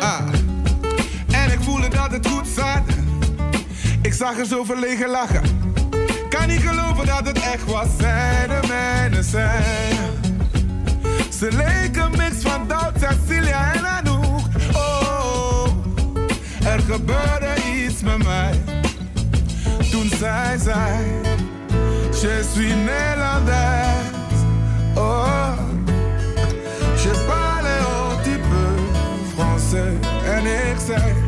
Ah. En ik voelde dat het goed zat. Ik zag er zo verlegen lachen. Kan niet geloven dat het echt was. Zij de zijn. Ze leken mix van Doubt, Cecilia en Anouk. Je suis Nederlands. Oh, je parle un petit peu français. En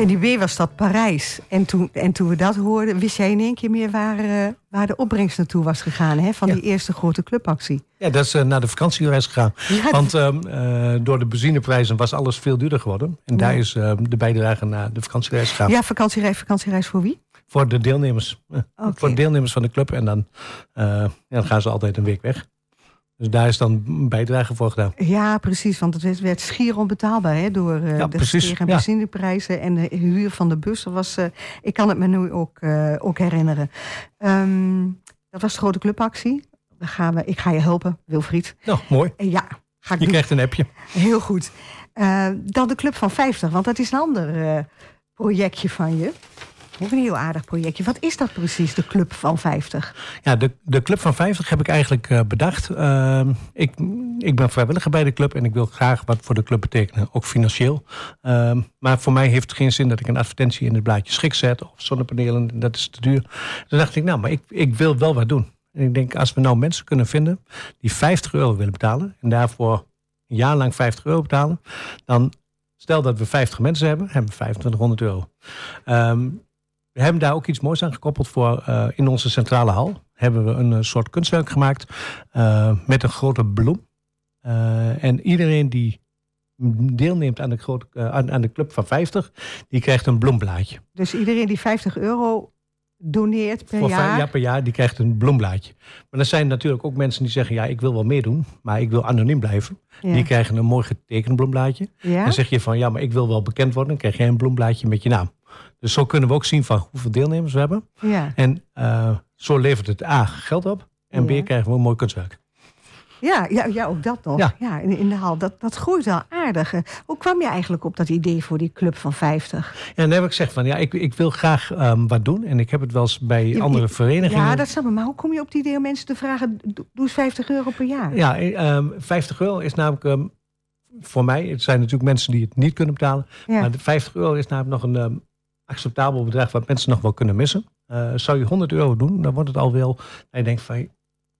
En die B was dat Parijs. En toen, en toen we dat hoorden, wist jij in één keer meer waar, eh, waar de opbrengst naartoe was gegaan. Hè? Van Ja. die eerste grote clubactie. Ja, dat is eh, naar de vakantiereis gegaan. Ja, Want ehm, eh, door de benzineprijzen was alles veel duurder geworden. En daar is ehm, de bijdrage naar de vakantiereis gegaan. Ja, vakantiereis, vakantiereis voor wie? Voor de deelnemers. Voor de deelnemers van de club. En dan, ja, dan gaan ze altijd een week weg. Dus daar is dan een bijdrage voor gedaan. Ja, precies. Want het werd- schier onbetaalbaar hè, door eh, Ja, de precies, gestegen ja. benzineprijzen en de huur van de bus. Dat was, eh, ik kan het me nu ook, eh, ook herinneren. Ehm, Dat was de grote clubactie. Dan gaan we, ik ga je helpen, Wilfried. Nou, mooi. En ja, ga ik Je doen. krijgt een appje. Heel goed. Dan de Club van 50, want dat is een ander projectje van je. Ook een heel aardig projectje. Wat is dat precies, de Club van 50? Ja, de, de Club van 50 heb ik eigenlijk eh, bedacht. Ehm, ik, ik ben vrijwilliger bij de club en ik wil graag wat voor de club betekenen, ook financieel. Ehm, maar voor mij heeft het geen zin dat ik een advertentie in het blaadje schik zet of zonnepanelen, dat is te duur. Toen dacht ik, nou, maar ik, ik wil wel wat doen. En ik denk, als we nou mensen kunnen vinden die 50 euro willen betalen en daarvoor een jaar lang 50 euro betalen, dan stel dat we 50 mensen hebben, hebben we 2500 euro. Ehm, we hebben daar ook iets moois aan gekoppeld voor eh, in onze centrale hal. Hebben we een eh, soort kunstwerk gemaakt eh, met een grote bloem. En iedereen die deelneemt aan de, grote, aan, aan de club van 50, die krijgt een bloemblaadje. Dus iedereen die 50 euro doneert per Voor jaar. jaar per jaar, die krijgt een bloemblaadje. Maar er zijn natuurlijk ook mensen die zeggen, ja, ik wil wel meedoen, maar ik wil anoniem blijven. Ja. Die krijgen een mooi getekend bloemblaadje. Ja? Dan zeg je van, ja, maar ik wil wel bekend worden, dan krijg je een bloemblaadje met je naam. Dus zo kunnen we ook zien van hoeveel deelnemers we hebben. ja. En eh, zo levert het A geld op. En Ja. B krijgen we een mooi kunstwerk. Ja, ja, ja, ook dat nog. Ja. Ja. in, in de hal. Dat, dat groeit wel aardig. Eh, Hoe kwam je eigenlijk op dat idee voor die Club van 50? Ja, en dan heb ik gezegd van ja, ik, ik wil graag ehm, wat doen. En ik heb het wel eens bij andere verenigingen. Ja, dat snap ik. Maar hoe kom je op het idee om mensen te vragen... doe eens 50 euro per jaar? Ja, ehm, 50 euro is namelijk ehm, voor mij, het zijn natuurlijk mensen die het niet kunnen betalen. Maar de 50 euro is namelijk nog een acceptabel bedrag wat mensen nog wel kunnen missen. Eh, zou je 100 euro doen, dan wordt het al wel, en je denkt van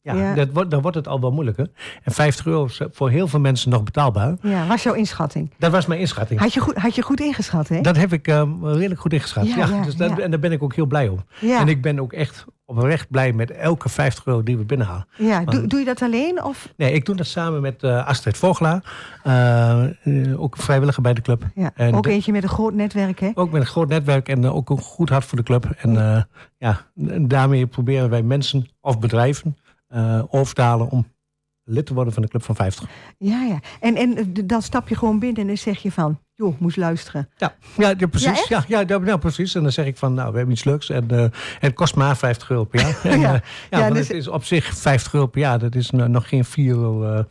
ja, Ja. Dat wordt, dan wordt het al wel moeilijker. En 50 euro is voor heel veel mensen nog betaalbaar. Ja, was jouw inschatting? Dat was mijn inschatting. Had je goed, had je goed ingeschat, hè? Dat heb ik ehm, redelijk goed ingeschat. Ja, Ja, ja, dus dat, ja. En daar ben ik ook heel blij om. ja, En ik ben ook echt oprecht blij met elke 50 euro die we binnenhalen. ja. Doe, doe je dat alleen? Of? Nee, ik doe dat samen met eh, Astrid Vogelaar. eh, eh, ook vrijwilliger bij de club. Ja. En ook eentje met een groot netwerk, hè? Ook met een groot netwerk en ook een goed hart voor de club. En ja, daarmee proberen wij mensen of bedrijven eh overtalen om lid te worden van de Club van 50. Ja, ja. En, en eh, dan stap je gewoon binnen en dan zeg je van... joh, moest luisteren. Ja, ja, precies. Ja, ja, ja, nou, precies. En dan zeg ik van, nou, we hebben iets leuks. En, eh, en het kost maar 50 euro per jaar. En, Ja. eh, ja, dus- het is op zich 50 euro per jaar. Dat is no- nog geen 4 euro eh,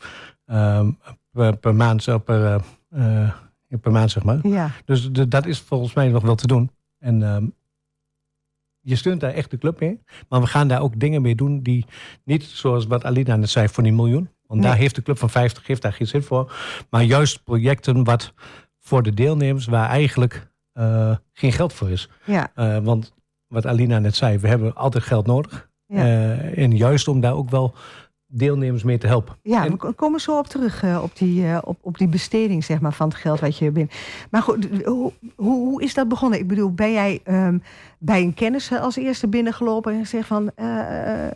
ehm, per, per maand, zo per, per maand, zeg maar. Ja, Dus de- dat is volgens mij nog wel te doen. En ehm, je steunt daar echt de club mee. Maar we gaan daar ook dingen mee doen die niet, zoals wat Alina net zei, voor die miljoen. Want Nee. daar heeft de club van 50 heeft daar geen zin voor. Maar juist projecten wat voor de deelnemers waar eigenlijk eh, geen geld voor is. ja, Eh, want wat Alina net zei, we hebben altijd geld nodig. ja. Eh, en juist om daar ook wel deelnemers mee te helpen. Ja, En- we ko- komen zo op terug, eh, op, die, eh, op, op die besteding zeg maar, van het geld wat je binnen. Maar goed, hoe, hoe, is dat begonnen? Ik bedoel, ben jij ehm, bij een kennis als eerste binnengelopen en gezegd van eh,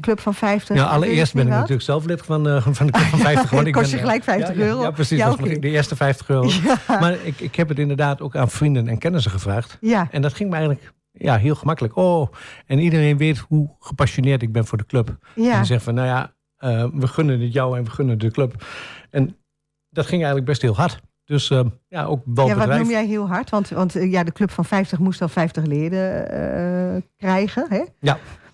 Club van 50? Ja, allereerst ben ik wat? natuurlijk zelf lid van, van de Club van 50. want ik Kost je gelijk 50 ja, ja, euro? Ja, precies. Ja, de eerste 50 euro. Maar ik, ik heb het inderdaad ook aan vrienden en kennissen gevraagd. ja, En dat ging me eigenlijk ja, heel gemakkelijk. Oh, en iedereen weet hoe gepassioneerd ik ben voor de club. ja. En zegt van, nou ja, eh, we gunnen het jou en we gunnen de club. En dat ging eigenlijk best heel hard. Dus eh, ja, ook wel ja, wat bedrijf. noem jij heel hard? Want, want eh, ja, de Club van 50 moest al 50 leden krijgen. Hè?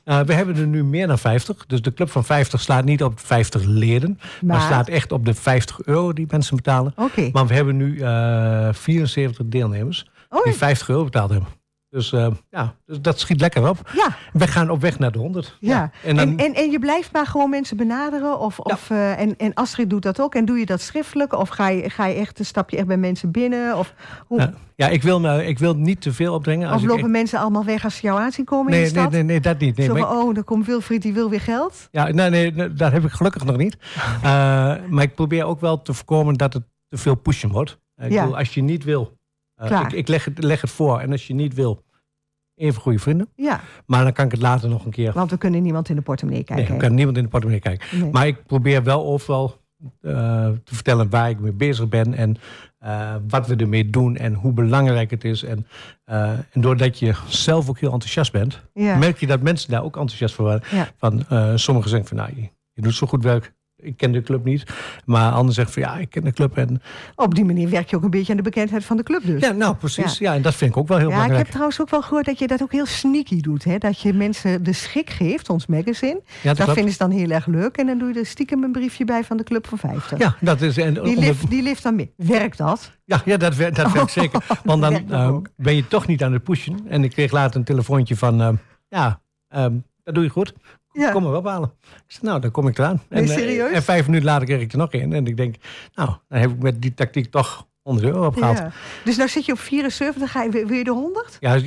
Eh, we hebben er nu meer dan 50. Dus de club van 50 slaat niet op 50 leden. Maar, Maar, slaat echt op de 50 euro die mensen betalen. oké. Maar we hebben nu eh 74 deelnemers Oh, die 50 euro betaald hebben. Dus eh, ja, dus dat schiet lekker op. ja, We gaan op weg naar de 100. ja. En dan, En, en, en je blijft maar gewoon mensen benaderen? Of, of, eh, en, en Astrid doet dat ook. En doe je dat schriftelijk? Of ga je, ga je echt, stap je echt bij mensen binnen? Of, hoe, Ja, ja, ik wil, me, ik wil niet te veel opdringen. Als of ik lopen mensen allemaal weg als ze jou aanzien komen in nee, de nee, stad? nee, nee, dat niet. Nee, Zo maar van, ik- oh, dan komt Wilfried, die wil weer geld. ja, nee, nee, nee, dat heb ik gelukkig nog niet. Eh, maar ik probeer ook wel te voorkomen dat het te veel pushen wordt. Ik bedoel, als je niet wil, Klaar. ik, ik leg, het, leg het voor. En als je niet wil, even goede vrienden. Ja, Maar dan kan ik het later nog een keer. want we kunnen niemand in de portemonnee Nee, kijken. ik hè? kan niemand in de portemonnee kijken. Nee. Maar ik probeer wel overal eh, te vertellen waar ik mee bezig ben. En eh, wat we ermee doen. En hoe belangrijk het is. En, eh, en doordat je zelf ook heel enthousiast bent. ja. merk je dat mensen daar ook enthousiast voor waren. Ja. Van, eh, sommigen zeggen van, nou, je, je doet zo goed werk. Ik ken de club niet. Maar anderen zeggen van ja, ik ken de club. En, Op die manier werk je ook een beetje aan de bekendheid van de club dus. ja, nou precies. Ja. en dat vind ik ook wel heel Ja, ik belangrijk. heb trouwens ook wel gehoord dat je dat ook heel sneaky doet. Hè? Dat je mensen de schik geeft, ons magazine. Ja, dat dat vinden ze dan heel erg leuk. En dan doe je er stiekem een briefje bij van de Club van 50. Ja, dat is. En, Die, lift, die lift dan mee. Werkt dat? Ja, ja dat, werkt, dat werkt zeker. Want dan eh, ben je toch niet aan het pushen. En ik kreeg later een telefoontje van... eh, ja, ehm, dat doe je goed. Ja. Kom maar ophalen. Ik zei, nou, dan kom ik eraan. Nee, en, eh, serieus? en vijf minuten later kreeg ik er nog in. En ik denk, nou, dan heb ik met die tactiek toch 100 euro opgehaald. Ja. Ja. Dus nou zit je op 74, ga je, wil je de 100? Ja,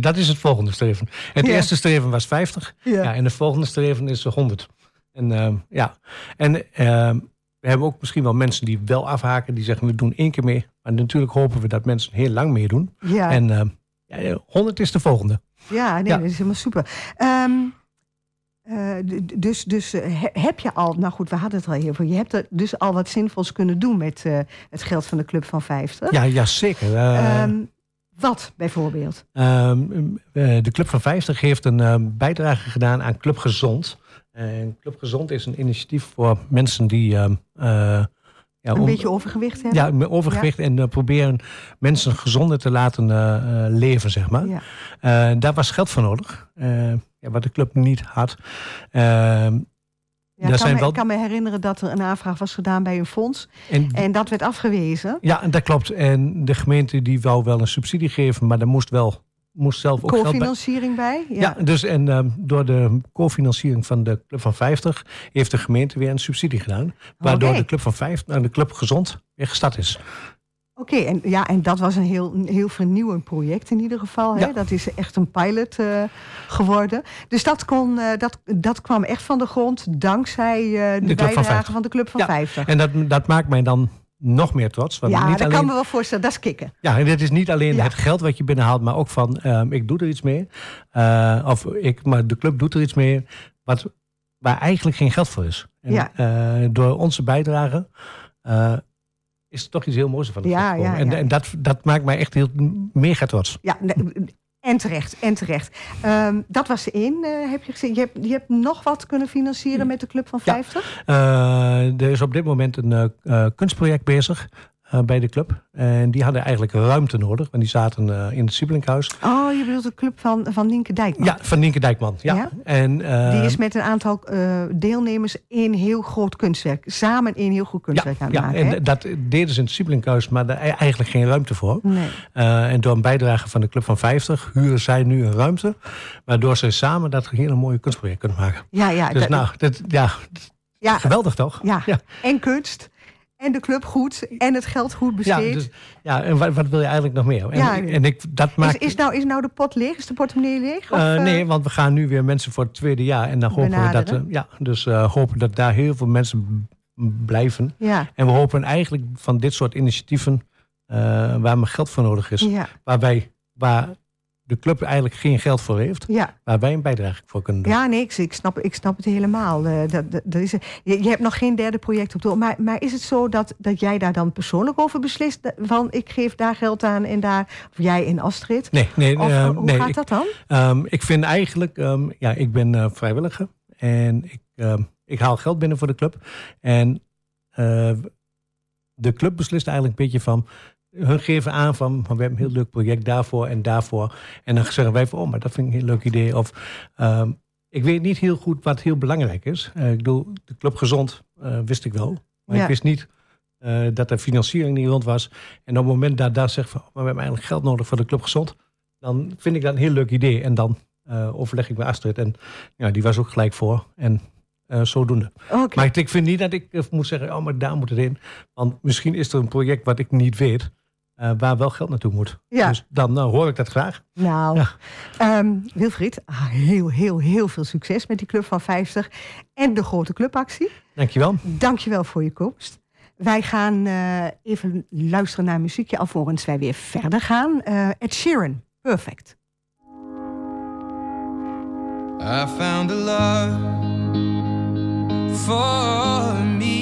dat is het volgende streven. Het Ja. eerste streven was 50. Ja. Ja. en de volgende streven is 100. En ehm, ja, en ehm, we hebben ook misschien wel mensen die wel afhaken. Die zeggen, we doen één keer mee. Maar natuurlijk hopen we dat mensen heel lang meedoen. Ja, En ehm, ja, 100 is de volgende. ja, nee, ja. dat is helemaal super. Ehm, eh, dus dus eh, he- heb je al, nou goed, we hadden het al veel. Je hebt er dus al wat zinvols kunnen doen met eh, het geld van de Club van 50. Ja, ja zeker. Eh, Ehm, wat bijvoorbeeld? ehm, eh, de Club van 50 heeft een ehm, bijdrage gedaan aan Club Gezond. En Club Gezond is een initiatief voor mensen die... ja, Een beetje overgewicht hebben? Ja, overgewicht en proberen mensen gezonder te laten leven, zeg maar. Ja. Daar was geld voor nodig, ja, wat de club niet had. Ehm, Ja, ik, kan zijn me, wel- ik kan me herinneren dat er een aanvraag was gedaan bij een fonds. en, En dat werd afgewezen. ja, dat klopt. En de gemeente die wou wel een subsidie geven, maar daar moest wel moest zelf ook bij. Co-financiering bij? Ja, dus en ehm, door de cofinanciering van de Club van 50 heeft de gemeente weer een subsidie gedaan. Waardoor de Club van 50, nou, de Club Gezond weer gestart is. Oké, en, ja, en dat was een heel, een heel vernieuwend project in ieder geval. Hè? Ja. Dat is echt een pilot eh, geworden. Dus dat, kon, eh, dat, dat kwam echt van de grond dankzij eh, de, van bijdrage 50. van de Club van Ja, 50. En dat, dat maakt mij dan nog meer trots. Want ja, niet dat alleen, kan me wel voorstellen. Dat is kicken. Ja, en dit is niet alleen Ja. het geld wat je binnenhaalt, maar ook van ehm, ik doe er iets mee. Of ik, maar de club doet er iets mee wat, waar eigenlijk geen geld voor is. En, Ja. door onze bijdrage is er toch iets heel moois van. de Ja, ja, ja. En, en dat, dat maakt mij echt heel mega trots. Ja, en terecht, en terecht. Ehm, dat was één, eh, heb je gezien. Je hebt, je hebt nog wat kunnen financieren met de Club van Ja. 50? Eh, er is op dit moment een eh, kunstproject bezig bij de club. En die hadden eigenlijk ruimte nodig, want die zaten eh, in het Siebelinkhuis. Oh, je bedoelt de Club van, van Nienke Dijkman. Ja, van Nienke Dijkman. Ja. Ja? En, eh, Die is met een aantal eh, deelnemers een heel groot kunstwerk. Samen een heel goed kunstwerk aan het ja, maken. hè? en dat deden ze in het Siebelinkhuis, maar daar e- eigenlijk geen ruimte voor. Nee. Eh, en door een bijdrage van de Club van 50 huren zij nu een ruimte, waardoor ze samen dat hele mooie kunstproject kunnen maken. Ja, ja, dus dat- nou, dat, ja, ja, geweldig toch? ja. ja. en kunst. En de club goed. En het geld goed Ja, besteed. dus, ja en wat, wat wil je eigenlijk nog meer? En, Ja. en ik, dat is, maakt, is, nou, is nou de pot leeg? Is de portemonnee leeg? Of, Eh, eh, nee, want we gaan nu weer mensen voor het tweede jaar. En dan hopen we dat, eh, ja, dus eh, hopen dat daar heel veel mensen blijven. Ja, En we hopen eigenlijk van dit soort initiatieven, eh, waar maar geld voor nodig is, ja, waar, wij, waar de club eigenlijk geen geld voor heeft, ja. waar wij een bijdrage voor kunnen doen. Ja, nee, ik, ik, snap, ik snap het helemaal. Eh, dat, dat, dat is, je, je hebt nog geen derde project op door. Maar, maar is het zo dat, dat jij daar dan persoonlijk over beslist? Van ik geef daar geld aan en daar. Of jij en Astrid? Nee, nee, Of eh, hoe nee. gaat ik, dat dan? ehm, ik vind eigenlijk, ehm, ja, ik ben eh, vrijwilliger en ik, ehm, ik haal geld binnen voor de club. En de club beslist eigenlijk een beetje van, hun geven aan van, van, we hebben een heel leuk project daarvoor en daarvoor. En dan zeggen wij van, oh, maar dat vind ik een heel leuk idee. Of ehm, ik weet niet heel goed wat heel belangrijk is. Eh, ik bedoel, de club gezond eh, wist ik wel. Maar Ja. ik wist niet eh, dat er financiering niet rond was. En op het moment dat daar zegt van, oh, maar we hebben eigenlijk geld nodig voor de club gezond. Dan vind ik dat een heel leuk idee. En dan overleg ik met Astrid. En ja, die was ook gelijk voor. En eh, zodoende. Oké. Maar ik, ik vind niet dat ik moet zeggen, oh, maar daar moet het in. Want misschien is er een project wat ik niet weet, eh, waar wel geld naartoe moet. Ja. Dus dan eh, hoor ik dat graag. Nou, Ja. ehm, Wilfried, ah, heel, heel, heel veel succes met die Club van 50 en de grote clubactie. Dankjewel. Dankjewel voor je komst. Wij gaan eh, even luisteren naar muziekje alvorens wij weer verder gaan. Eh Ed Sheeran, perfect. I found a love for me.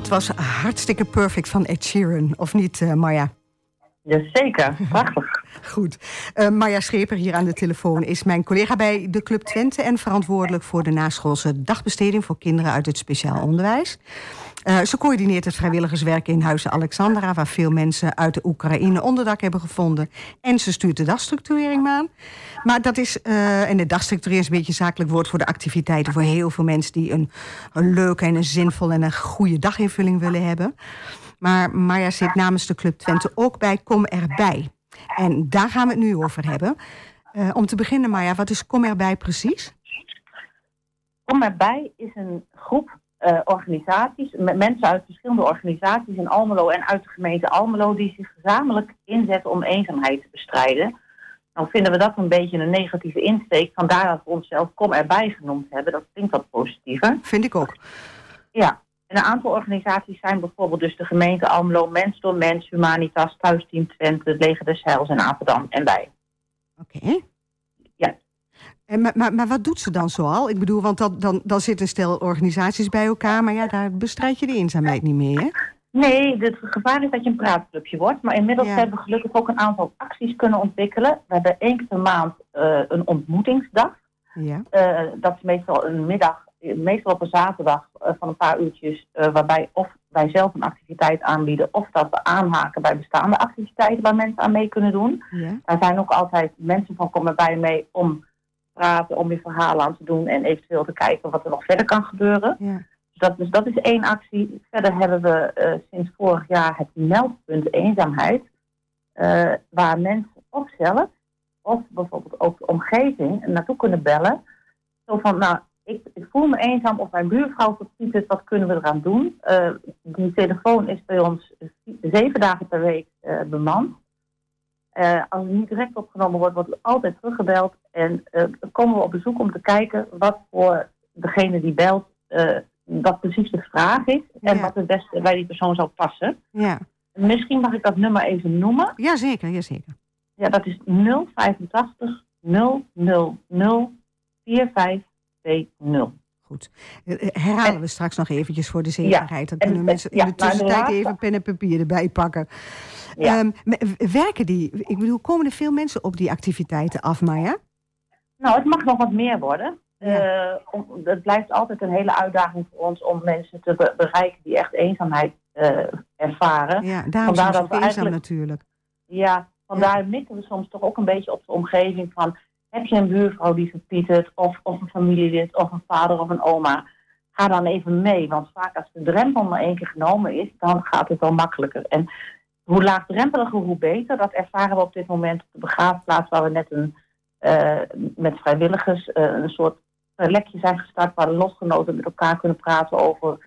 Dat was hartstikke perfect van Ed Sheeran, of niet, eh Marja? Jazeker, prachtig. Goed. Eh Marja Scheper hier aan de telefoon is mijn collega bij de Club Twente... en verantwoordelijk voor de naschoolse dagbesteding... voor kinderen uit het speciaal onderwijs. Eh, ze coördineert het vrijwilligerswerk in Huizen Alexandra... waar veel mensen uit de Oekraïne onderdak hebben gevonden. En ze stuurt de dagstructurering aan. Maar dat is, eh, en de dagstructurering is een beetje een zakelijk woord... voor de activiteiten voor heel veel mensen... die een, een leuke en een zinvolle en een goede daginvulling willen hebben. Maar Marja zit namens de Club Twente ook bij Kom Erbij. En daar gaan we het nu over hebben. Eh, om te beginnen, Marja, wat is Kom Erbij precies? Kom erbij is een groep eh, organisaties, met mensen uit verschillende organisaties in Almelo en uit de gemeente Almelo, die zich gezamenlijk inzetten om eenzaamheid te bestrijden. Nou vinden we dat een beetje een negatieve insteek, vandaar dat we onszelf Kom erbij genoemd hebben. Dat klinkt wat positiever. Vind ik ook. Ja, en een aantal organisaties zijn bijvoorbeeld dus de gemeente Almelo, Mens door Mens, Humanitas, Thuisteam Twente, het Leger des Heils en Apeldoorn en wij. Oké. En, maar, maar, maar wat doet ze dan zoal? Ik bedoel, want dat, dan, dan zit een stel organisaties bij elkaar, maar ja, daar bestrijd je de eenzaamheid niet meer. Hè? Nee, het gevaar is dat je een praatclubje wordt. Maar inmiddels Ja. hebben we gelukkig ook een aantal acties kunnen ontwikkelen. We hebben één keer per maand eh, een ontmoetingsdag. Ja. Eh, dat is meestal een middag, eh, meestal op een zaterdag van een paar uurtjes, waarbij of wij zelf een activiteit aanbieden, of dat we aanhaken bij bestaande activiteiten waar mensen aan mee kunnen doen. Ja. Daar zijn ook altijd mensen van komen bij mee om praten, om je verhalen aan te doen en eventueel te kijken wat er nog verder kan gebeuren. Ja. Dus dat, dus dat is één actie. Verder hebben we eh, sinds vorig jaar het meldpunt eenzaamheid. eh, waar mensen of zelf, of bijvoorbeeld ook de omgeving, naartoe kunnen bellen. Zo van, nou, ik, ik voel me eenzaam of mijn buurvrouw verpiet het, wat kunnen we eraan doen? Eh, die telefoon is bij ons zeven dagen per week bemand. Eh, als het niet direct opgenomen wordt, wordt altijd teruggebeld. En dan komen we op bezoek om te kijken wat voor degene die belt, eh, wat precies de vraag is. En Ja. wat het beste bij die persoon zou passen. Ja. Misschien mag ik dat nummer even noemen. Jazeker, jazeker. Ja, dat is 085 000 4520. Goed. Herhalen we straks nog eventjes voor de zekerheid. Dan en- kunnen mensen in de tussentijd even pen en papier erbij pakken. Ja. Ehm, werken die, ik bedoel, komen er veel mensen op die activiteiten af, Maya? Nou, het mag nog wat meer worden. Ja. Eh, om, het blijft altijd een hele uitdaging voor ons om mensen te be- bereiken die echt eenzaamheid eh, ervaren. Ja, daarom Vandaar dat we eenzaam eigenlijk- natuurlijk. Ja, vandaar mikken we soms toch ook een beetje op de omgeving van... heb je een buurvrouw die verpietert, of, of een familielid, of een vader of een oma... ga dan even mee, want vaak als de drempel maar één keer genomen is... dan gaat het wel makkelijker. En hoe laagdrempeliger, hoe beter. Dat ervaren we op dit moment op de begraafplaats... waar we net een, eh, met vrijwilligers eh, een soort plekje zijn gestart... waar de lotgenoten met elkaar kunnen praten over...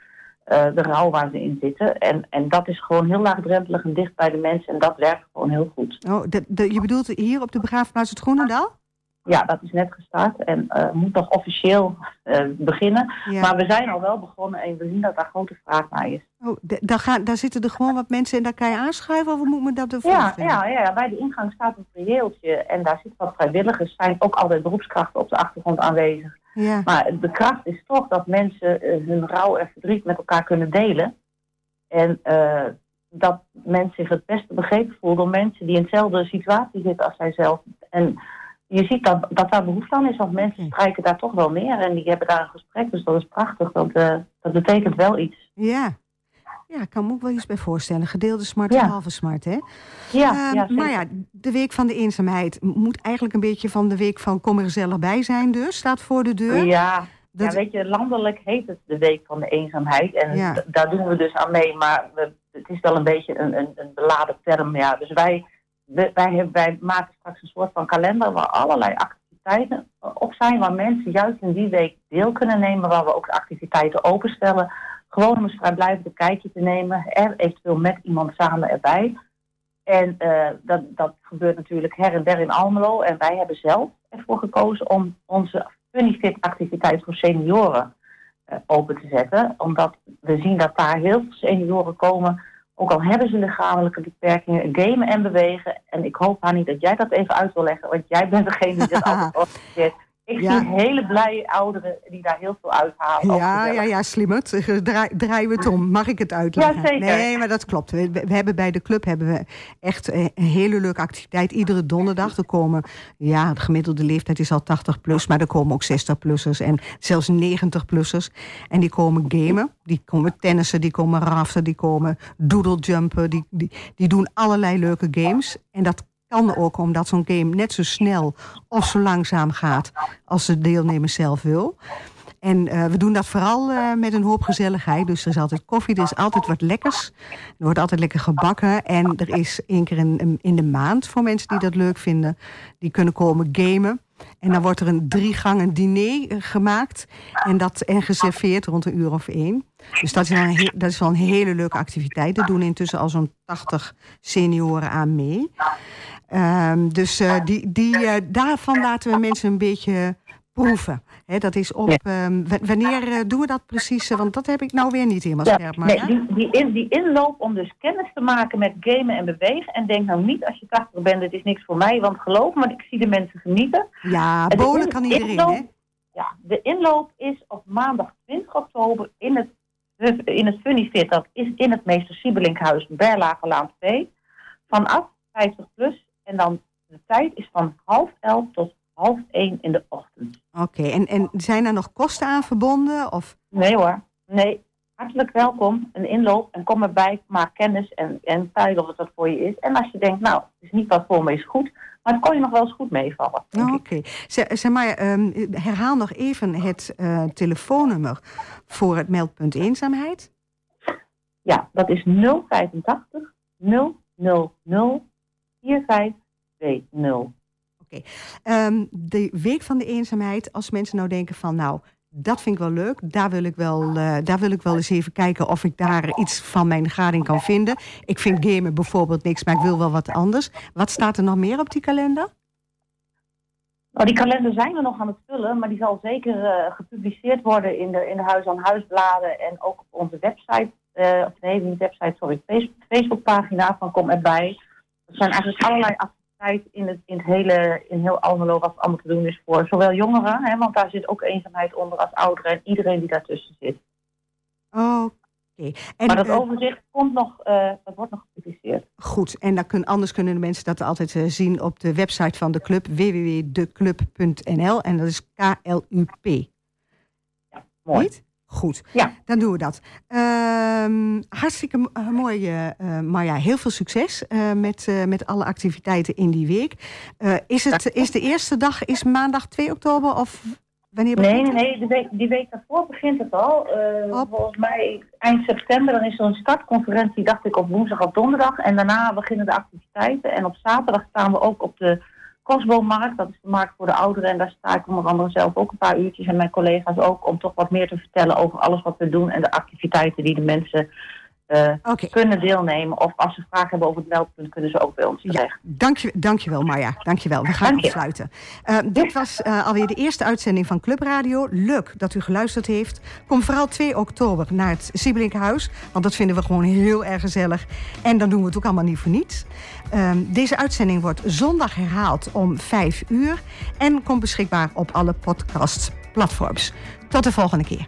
eh, de rouw waar ze in zitten. En, en dat is gewoon heel laagdrempelig en dicht bij de mensen. En dat werkt gewoon heel goed. Oh, je bedoelt hier op de begraafplaats het Groenendaal? Ja, dat is net gestart en eh, moet nog officieel eh, beginnen. Ja. Maar we zijn al wel begonnen en we zien dat daar grote vraag naar is. Oh, daar, gaan, daar zitten er gewoon wat mensen en daar kan je aanschuiven? Of hoe moet me dat ervoor Ja, ja, ja, bij de ingang staat een prieeltje en daar zitten wat vrijwilligers. zijn ook altijd beroepskrachten op de achtergrond aanwezig. Ja. Maar de kracht is toch dat mensen eh, hun rouw en verdriet met elkaar kunnen delen. En dat mensen zich het beste begrepen voelen door mensen die in dezelfde situatie zitten als zijzelf. En je ziet dat, dat daar behoefte aan is, want mensen Oké. strijken daar toch wel neer en die hebben daar een gesprek. Dus dat is prachtig. Dat, eh, dat betekent wel iets. Ja. Ja, ik kan me ook wel iets bij voorstellen. Gedeelde smart Ja. en halve smart, hè? Ja, Ehm, ja, maar ja, de week van de eenzaamheid moet eigenlijk een beetje van de week van kom er gezellig bij zijn dus. Staat voor de deur. Ja, Dat- ja, weet je, landelijk heet het de Week van de Eenzaamheid. En Ja. daar doen we dus aan mee. Maar we, het is wel een beetje een, een, een beladen term. Ja. Dus wij, wij, hebben- wij maken straks een soort van kalender waar allerlei activiteiten op zijn. Waar mensen juist in die week deel kunnen nemen. Waar we ook activiteiten openstellen. Gewoon om een vrijblijvend een kijkje te nemen. Er eventueel met iemand samen erbij. En eh, dat, dat gebeurt natuurlijk her en der in Almelo. En wij hebben zelf ervoor gekozen om onze Funnyfit activiteit voor senioren eh, open te zetten. Omdat we zien dat daar heel veel senioren komen. Ook al hebben ze lichamelijke beperkingen, gamen en bewegen. En ik hoop haar niet dat jij dat even uit wil leggen. Want jij bent degene die dat altijd organiseert. Ik Ja. zie hele blije ouderen die daar heel veel uithalen. Ja, ja, ja, slimmerd. Eh, Draai, draaien we het om. Mag ik het uitleggen? Ja, zeker. Nee, maar dat klopt. We, we hebben bij de club hebben we echt eh, een hele leuke activiteit. Iedere donderdag. Er komen, ja, de gemiddelde leeftijd is al 80 plus. Maar er komen ook 60-plussers en zelfs 90-plussers. En die komen gamen. Die komen tennissen, die komen raften, die komen doodlejumpen. Die, die, die doen allerlei leuke games. En dat kan ook omdat zo'n game net zo snel of zo langzaam gaat als de deelnemer zelf wil. En eh, we doen dat vooral eh, met een hoop gezelligheid. Dus er is altijd koffie, er is altijd wat lekkers. Er wordt altijd lekker gebakken. En er is één keer in, in de maand voor mensen die dat leuk vinden. Die kunnen komen gamen. En dan wordt er een drie gangen diner eh, gemaakt. En, dat, en geserveerd rond een uur of één. Dus dat is, wel een, dat is wel een hele leuke activiteit. Er doen intussen al zo'n 80 senioren aan mee. Ehm, dus eh, die, die, eh, daarvan laten we mensen een beetje proeven. Hè, dat is op. ehm, wanneer eh, doen we dat precies? Want dat heb ik nou weer niet helemaal Ja, scherp. Maar nee, die, die, in, die inloop om dus kennis te maken met gamen en bewegen. En denk nou niet als je 80 bent, het is niks voor mij. Want geloof me, ik zie de mensen genieten. ja, in- kan iedereen, inloop- hè? Ja, de inloop is op maandag 20 oktober in het, in het Funny Fit. Dat is in het Meester Siebelinkhuis, Berlagelaan 2. Vanaf 50 plus. En dan de tijd is van half elf tot half één in de ochtend. Oké, en, en zijn er nog kosten aan verbonden? Of? Nee hoor, nee. Hartelijk welkom, een inloop en kom erbij, maak kennis en, en pijl of het wat voor je is. En als je denkt, nou, het is niet wat voor me is goed, maar het kon je nog wel eens goed meevallen. Oh, ik. Oké. Zeg, zeg maar, ehm, herhaal nog even het eh, telefoonnummer voor het meldpunt eenzaamheid. Ja, dat is 085 000 4520. Ehm, de week van de eenzaamheid, als mensen nou denken van nou, dat vind ik wel leuk, daar wil ik wel, eh, daar wil ik wel eens even kijken of ik daar iets van mijn gading kan vinden. Ik vind gamen bijvoorbeeld niks, maar ik wil wel wat anders. Wat staat er nog meer op die kalender? Nou, die kalender zijn we nog aan het vullen, maar die zal zeker eh, gepubliceerd worden in de, in de huis-aan-huisbladen en ook op onze website. eh, of nee, niet website, sorry, face- Facebookpagina van Kom Erbij. Er zijn eigenlijk allerlei activiteiten in het, in het hele, in heel Almelo wat allemaal te doen is voor zowel jongeren, hè, want daar zit ook eenzaamheid onder als ouderen en iedereen die daartussen zit. Oké. En maar dat eh, overzicht komt nog, eh, dat wordt nog gepubliceerd. goed, en dan kun, anders kunnen de mensen dat altijd eh, zien op de website van de club www.declub.nl en dat is K-L-U-P. Mooi. Niet? Goed, Ja. dan doen we dat. Ehm, hartstikke eh, mooi, eh, Marja. Heel veel succes met, met alle activiteiten in die week. Is, het, is de eerste dag is maandag 2 oktober of wanneer Nee, begint nee, het? nee. De week, die week daarvoor begint het al. Volgens mij eind september. Dan is er een startconferentie, dacht ik, op woensdag of donderdag. En daarna beginnen de activiteiten. En op zaterdag staan we ook op de Kostboommarkt. Dat is de markt voor de ouderen. En daar sta ik onder andere zelf ook een paar uurtjes. En mijn collega's ook. Om toch wat meer te vertellen over alles wat we doen. En de activiteiten die de mensen eh, kunnen deelnemen. Of als ze vragen hebben over het meldpunt, kunnen ze ook bij ons terecht. ja, dank je, dankjewel Marja. Dankjewel. We gaan Dank afsluiten. Eh, dit was eh, alweer de eerste uitzending van Club Radio. Leuk dat u geluisterd heeft. Kom vooral 2 oktober naar het Siebelinkhuis. Want dat vinden we gewoon heel erg gezellig. En dan doen we het ook allemaal niet voor niets. Ehm, deze uitzending wordt zondag herhaald om 5 uur. En komt beschikbaar op alle podcastplatforms. Tot de volgende keer.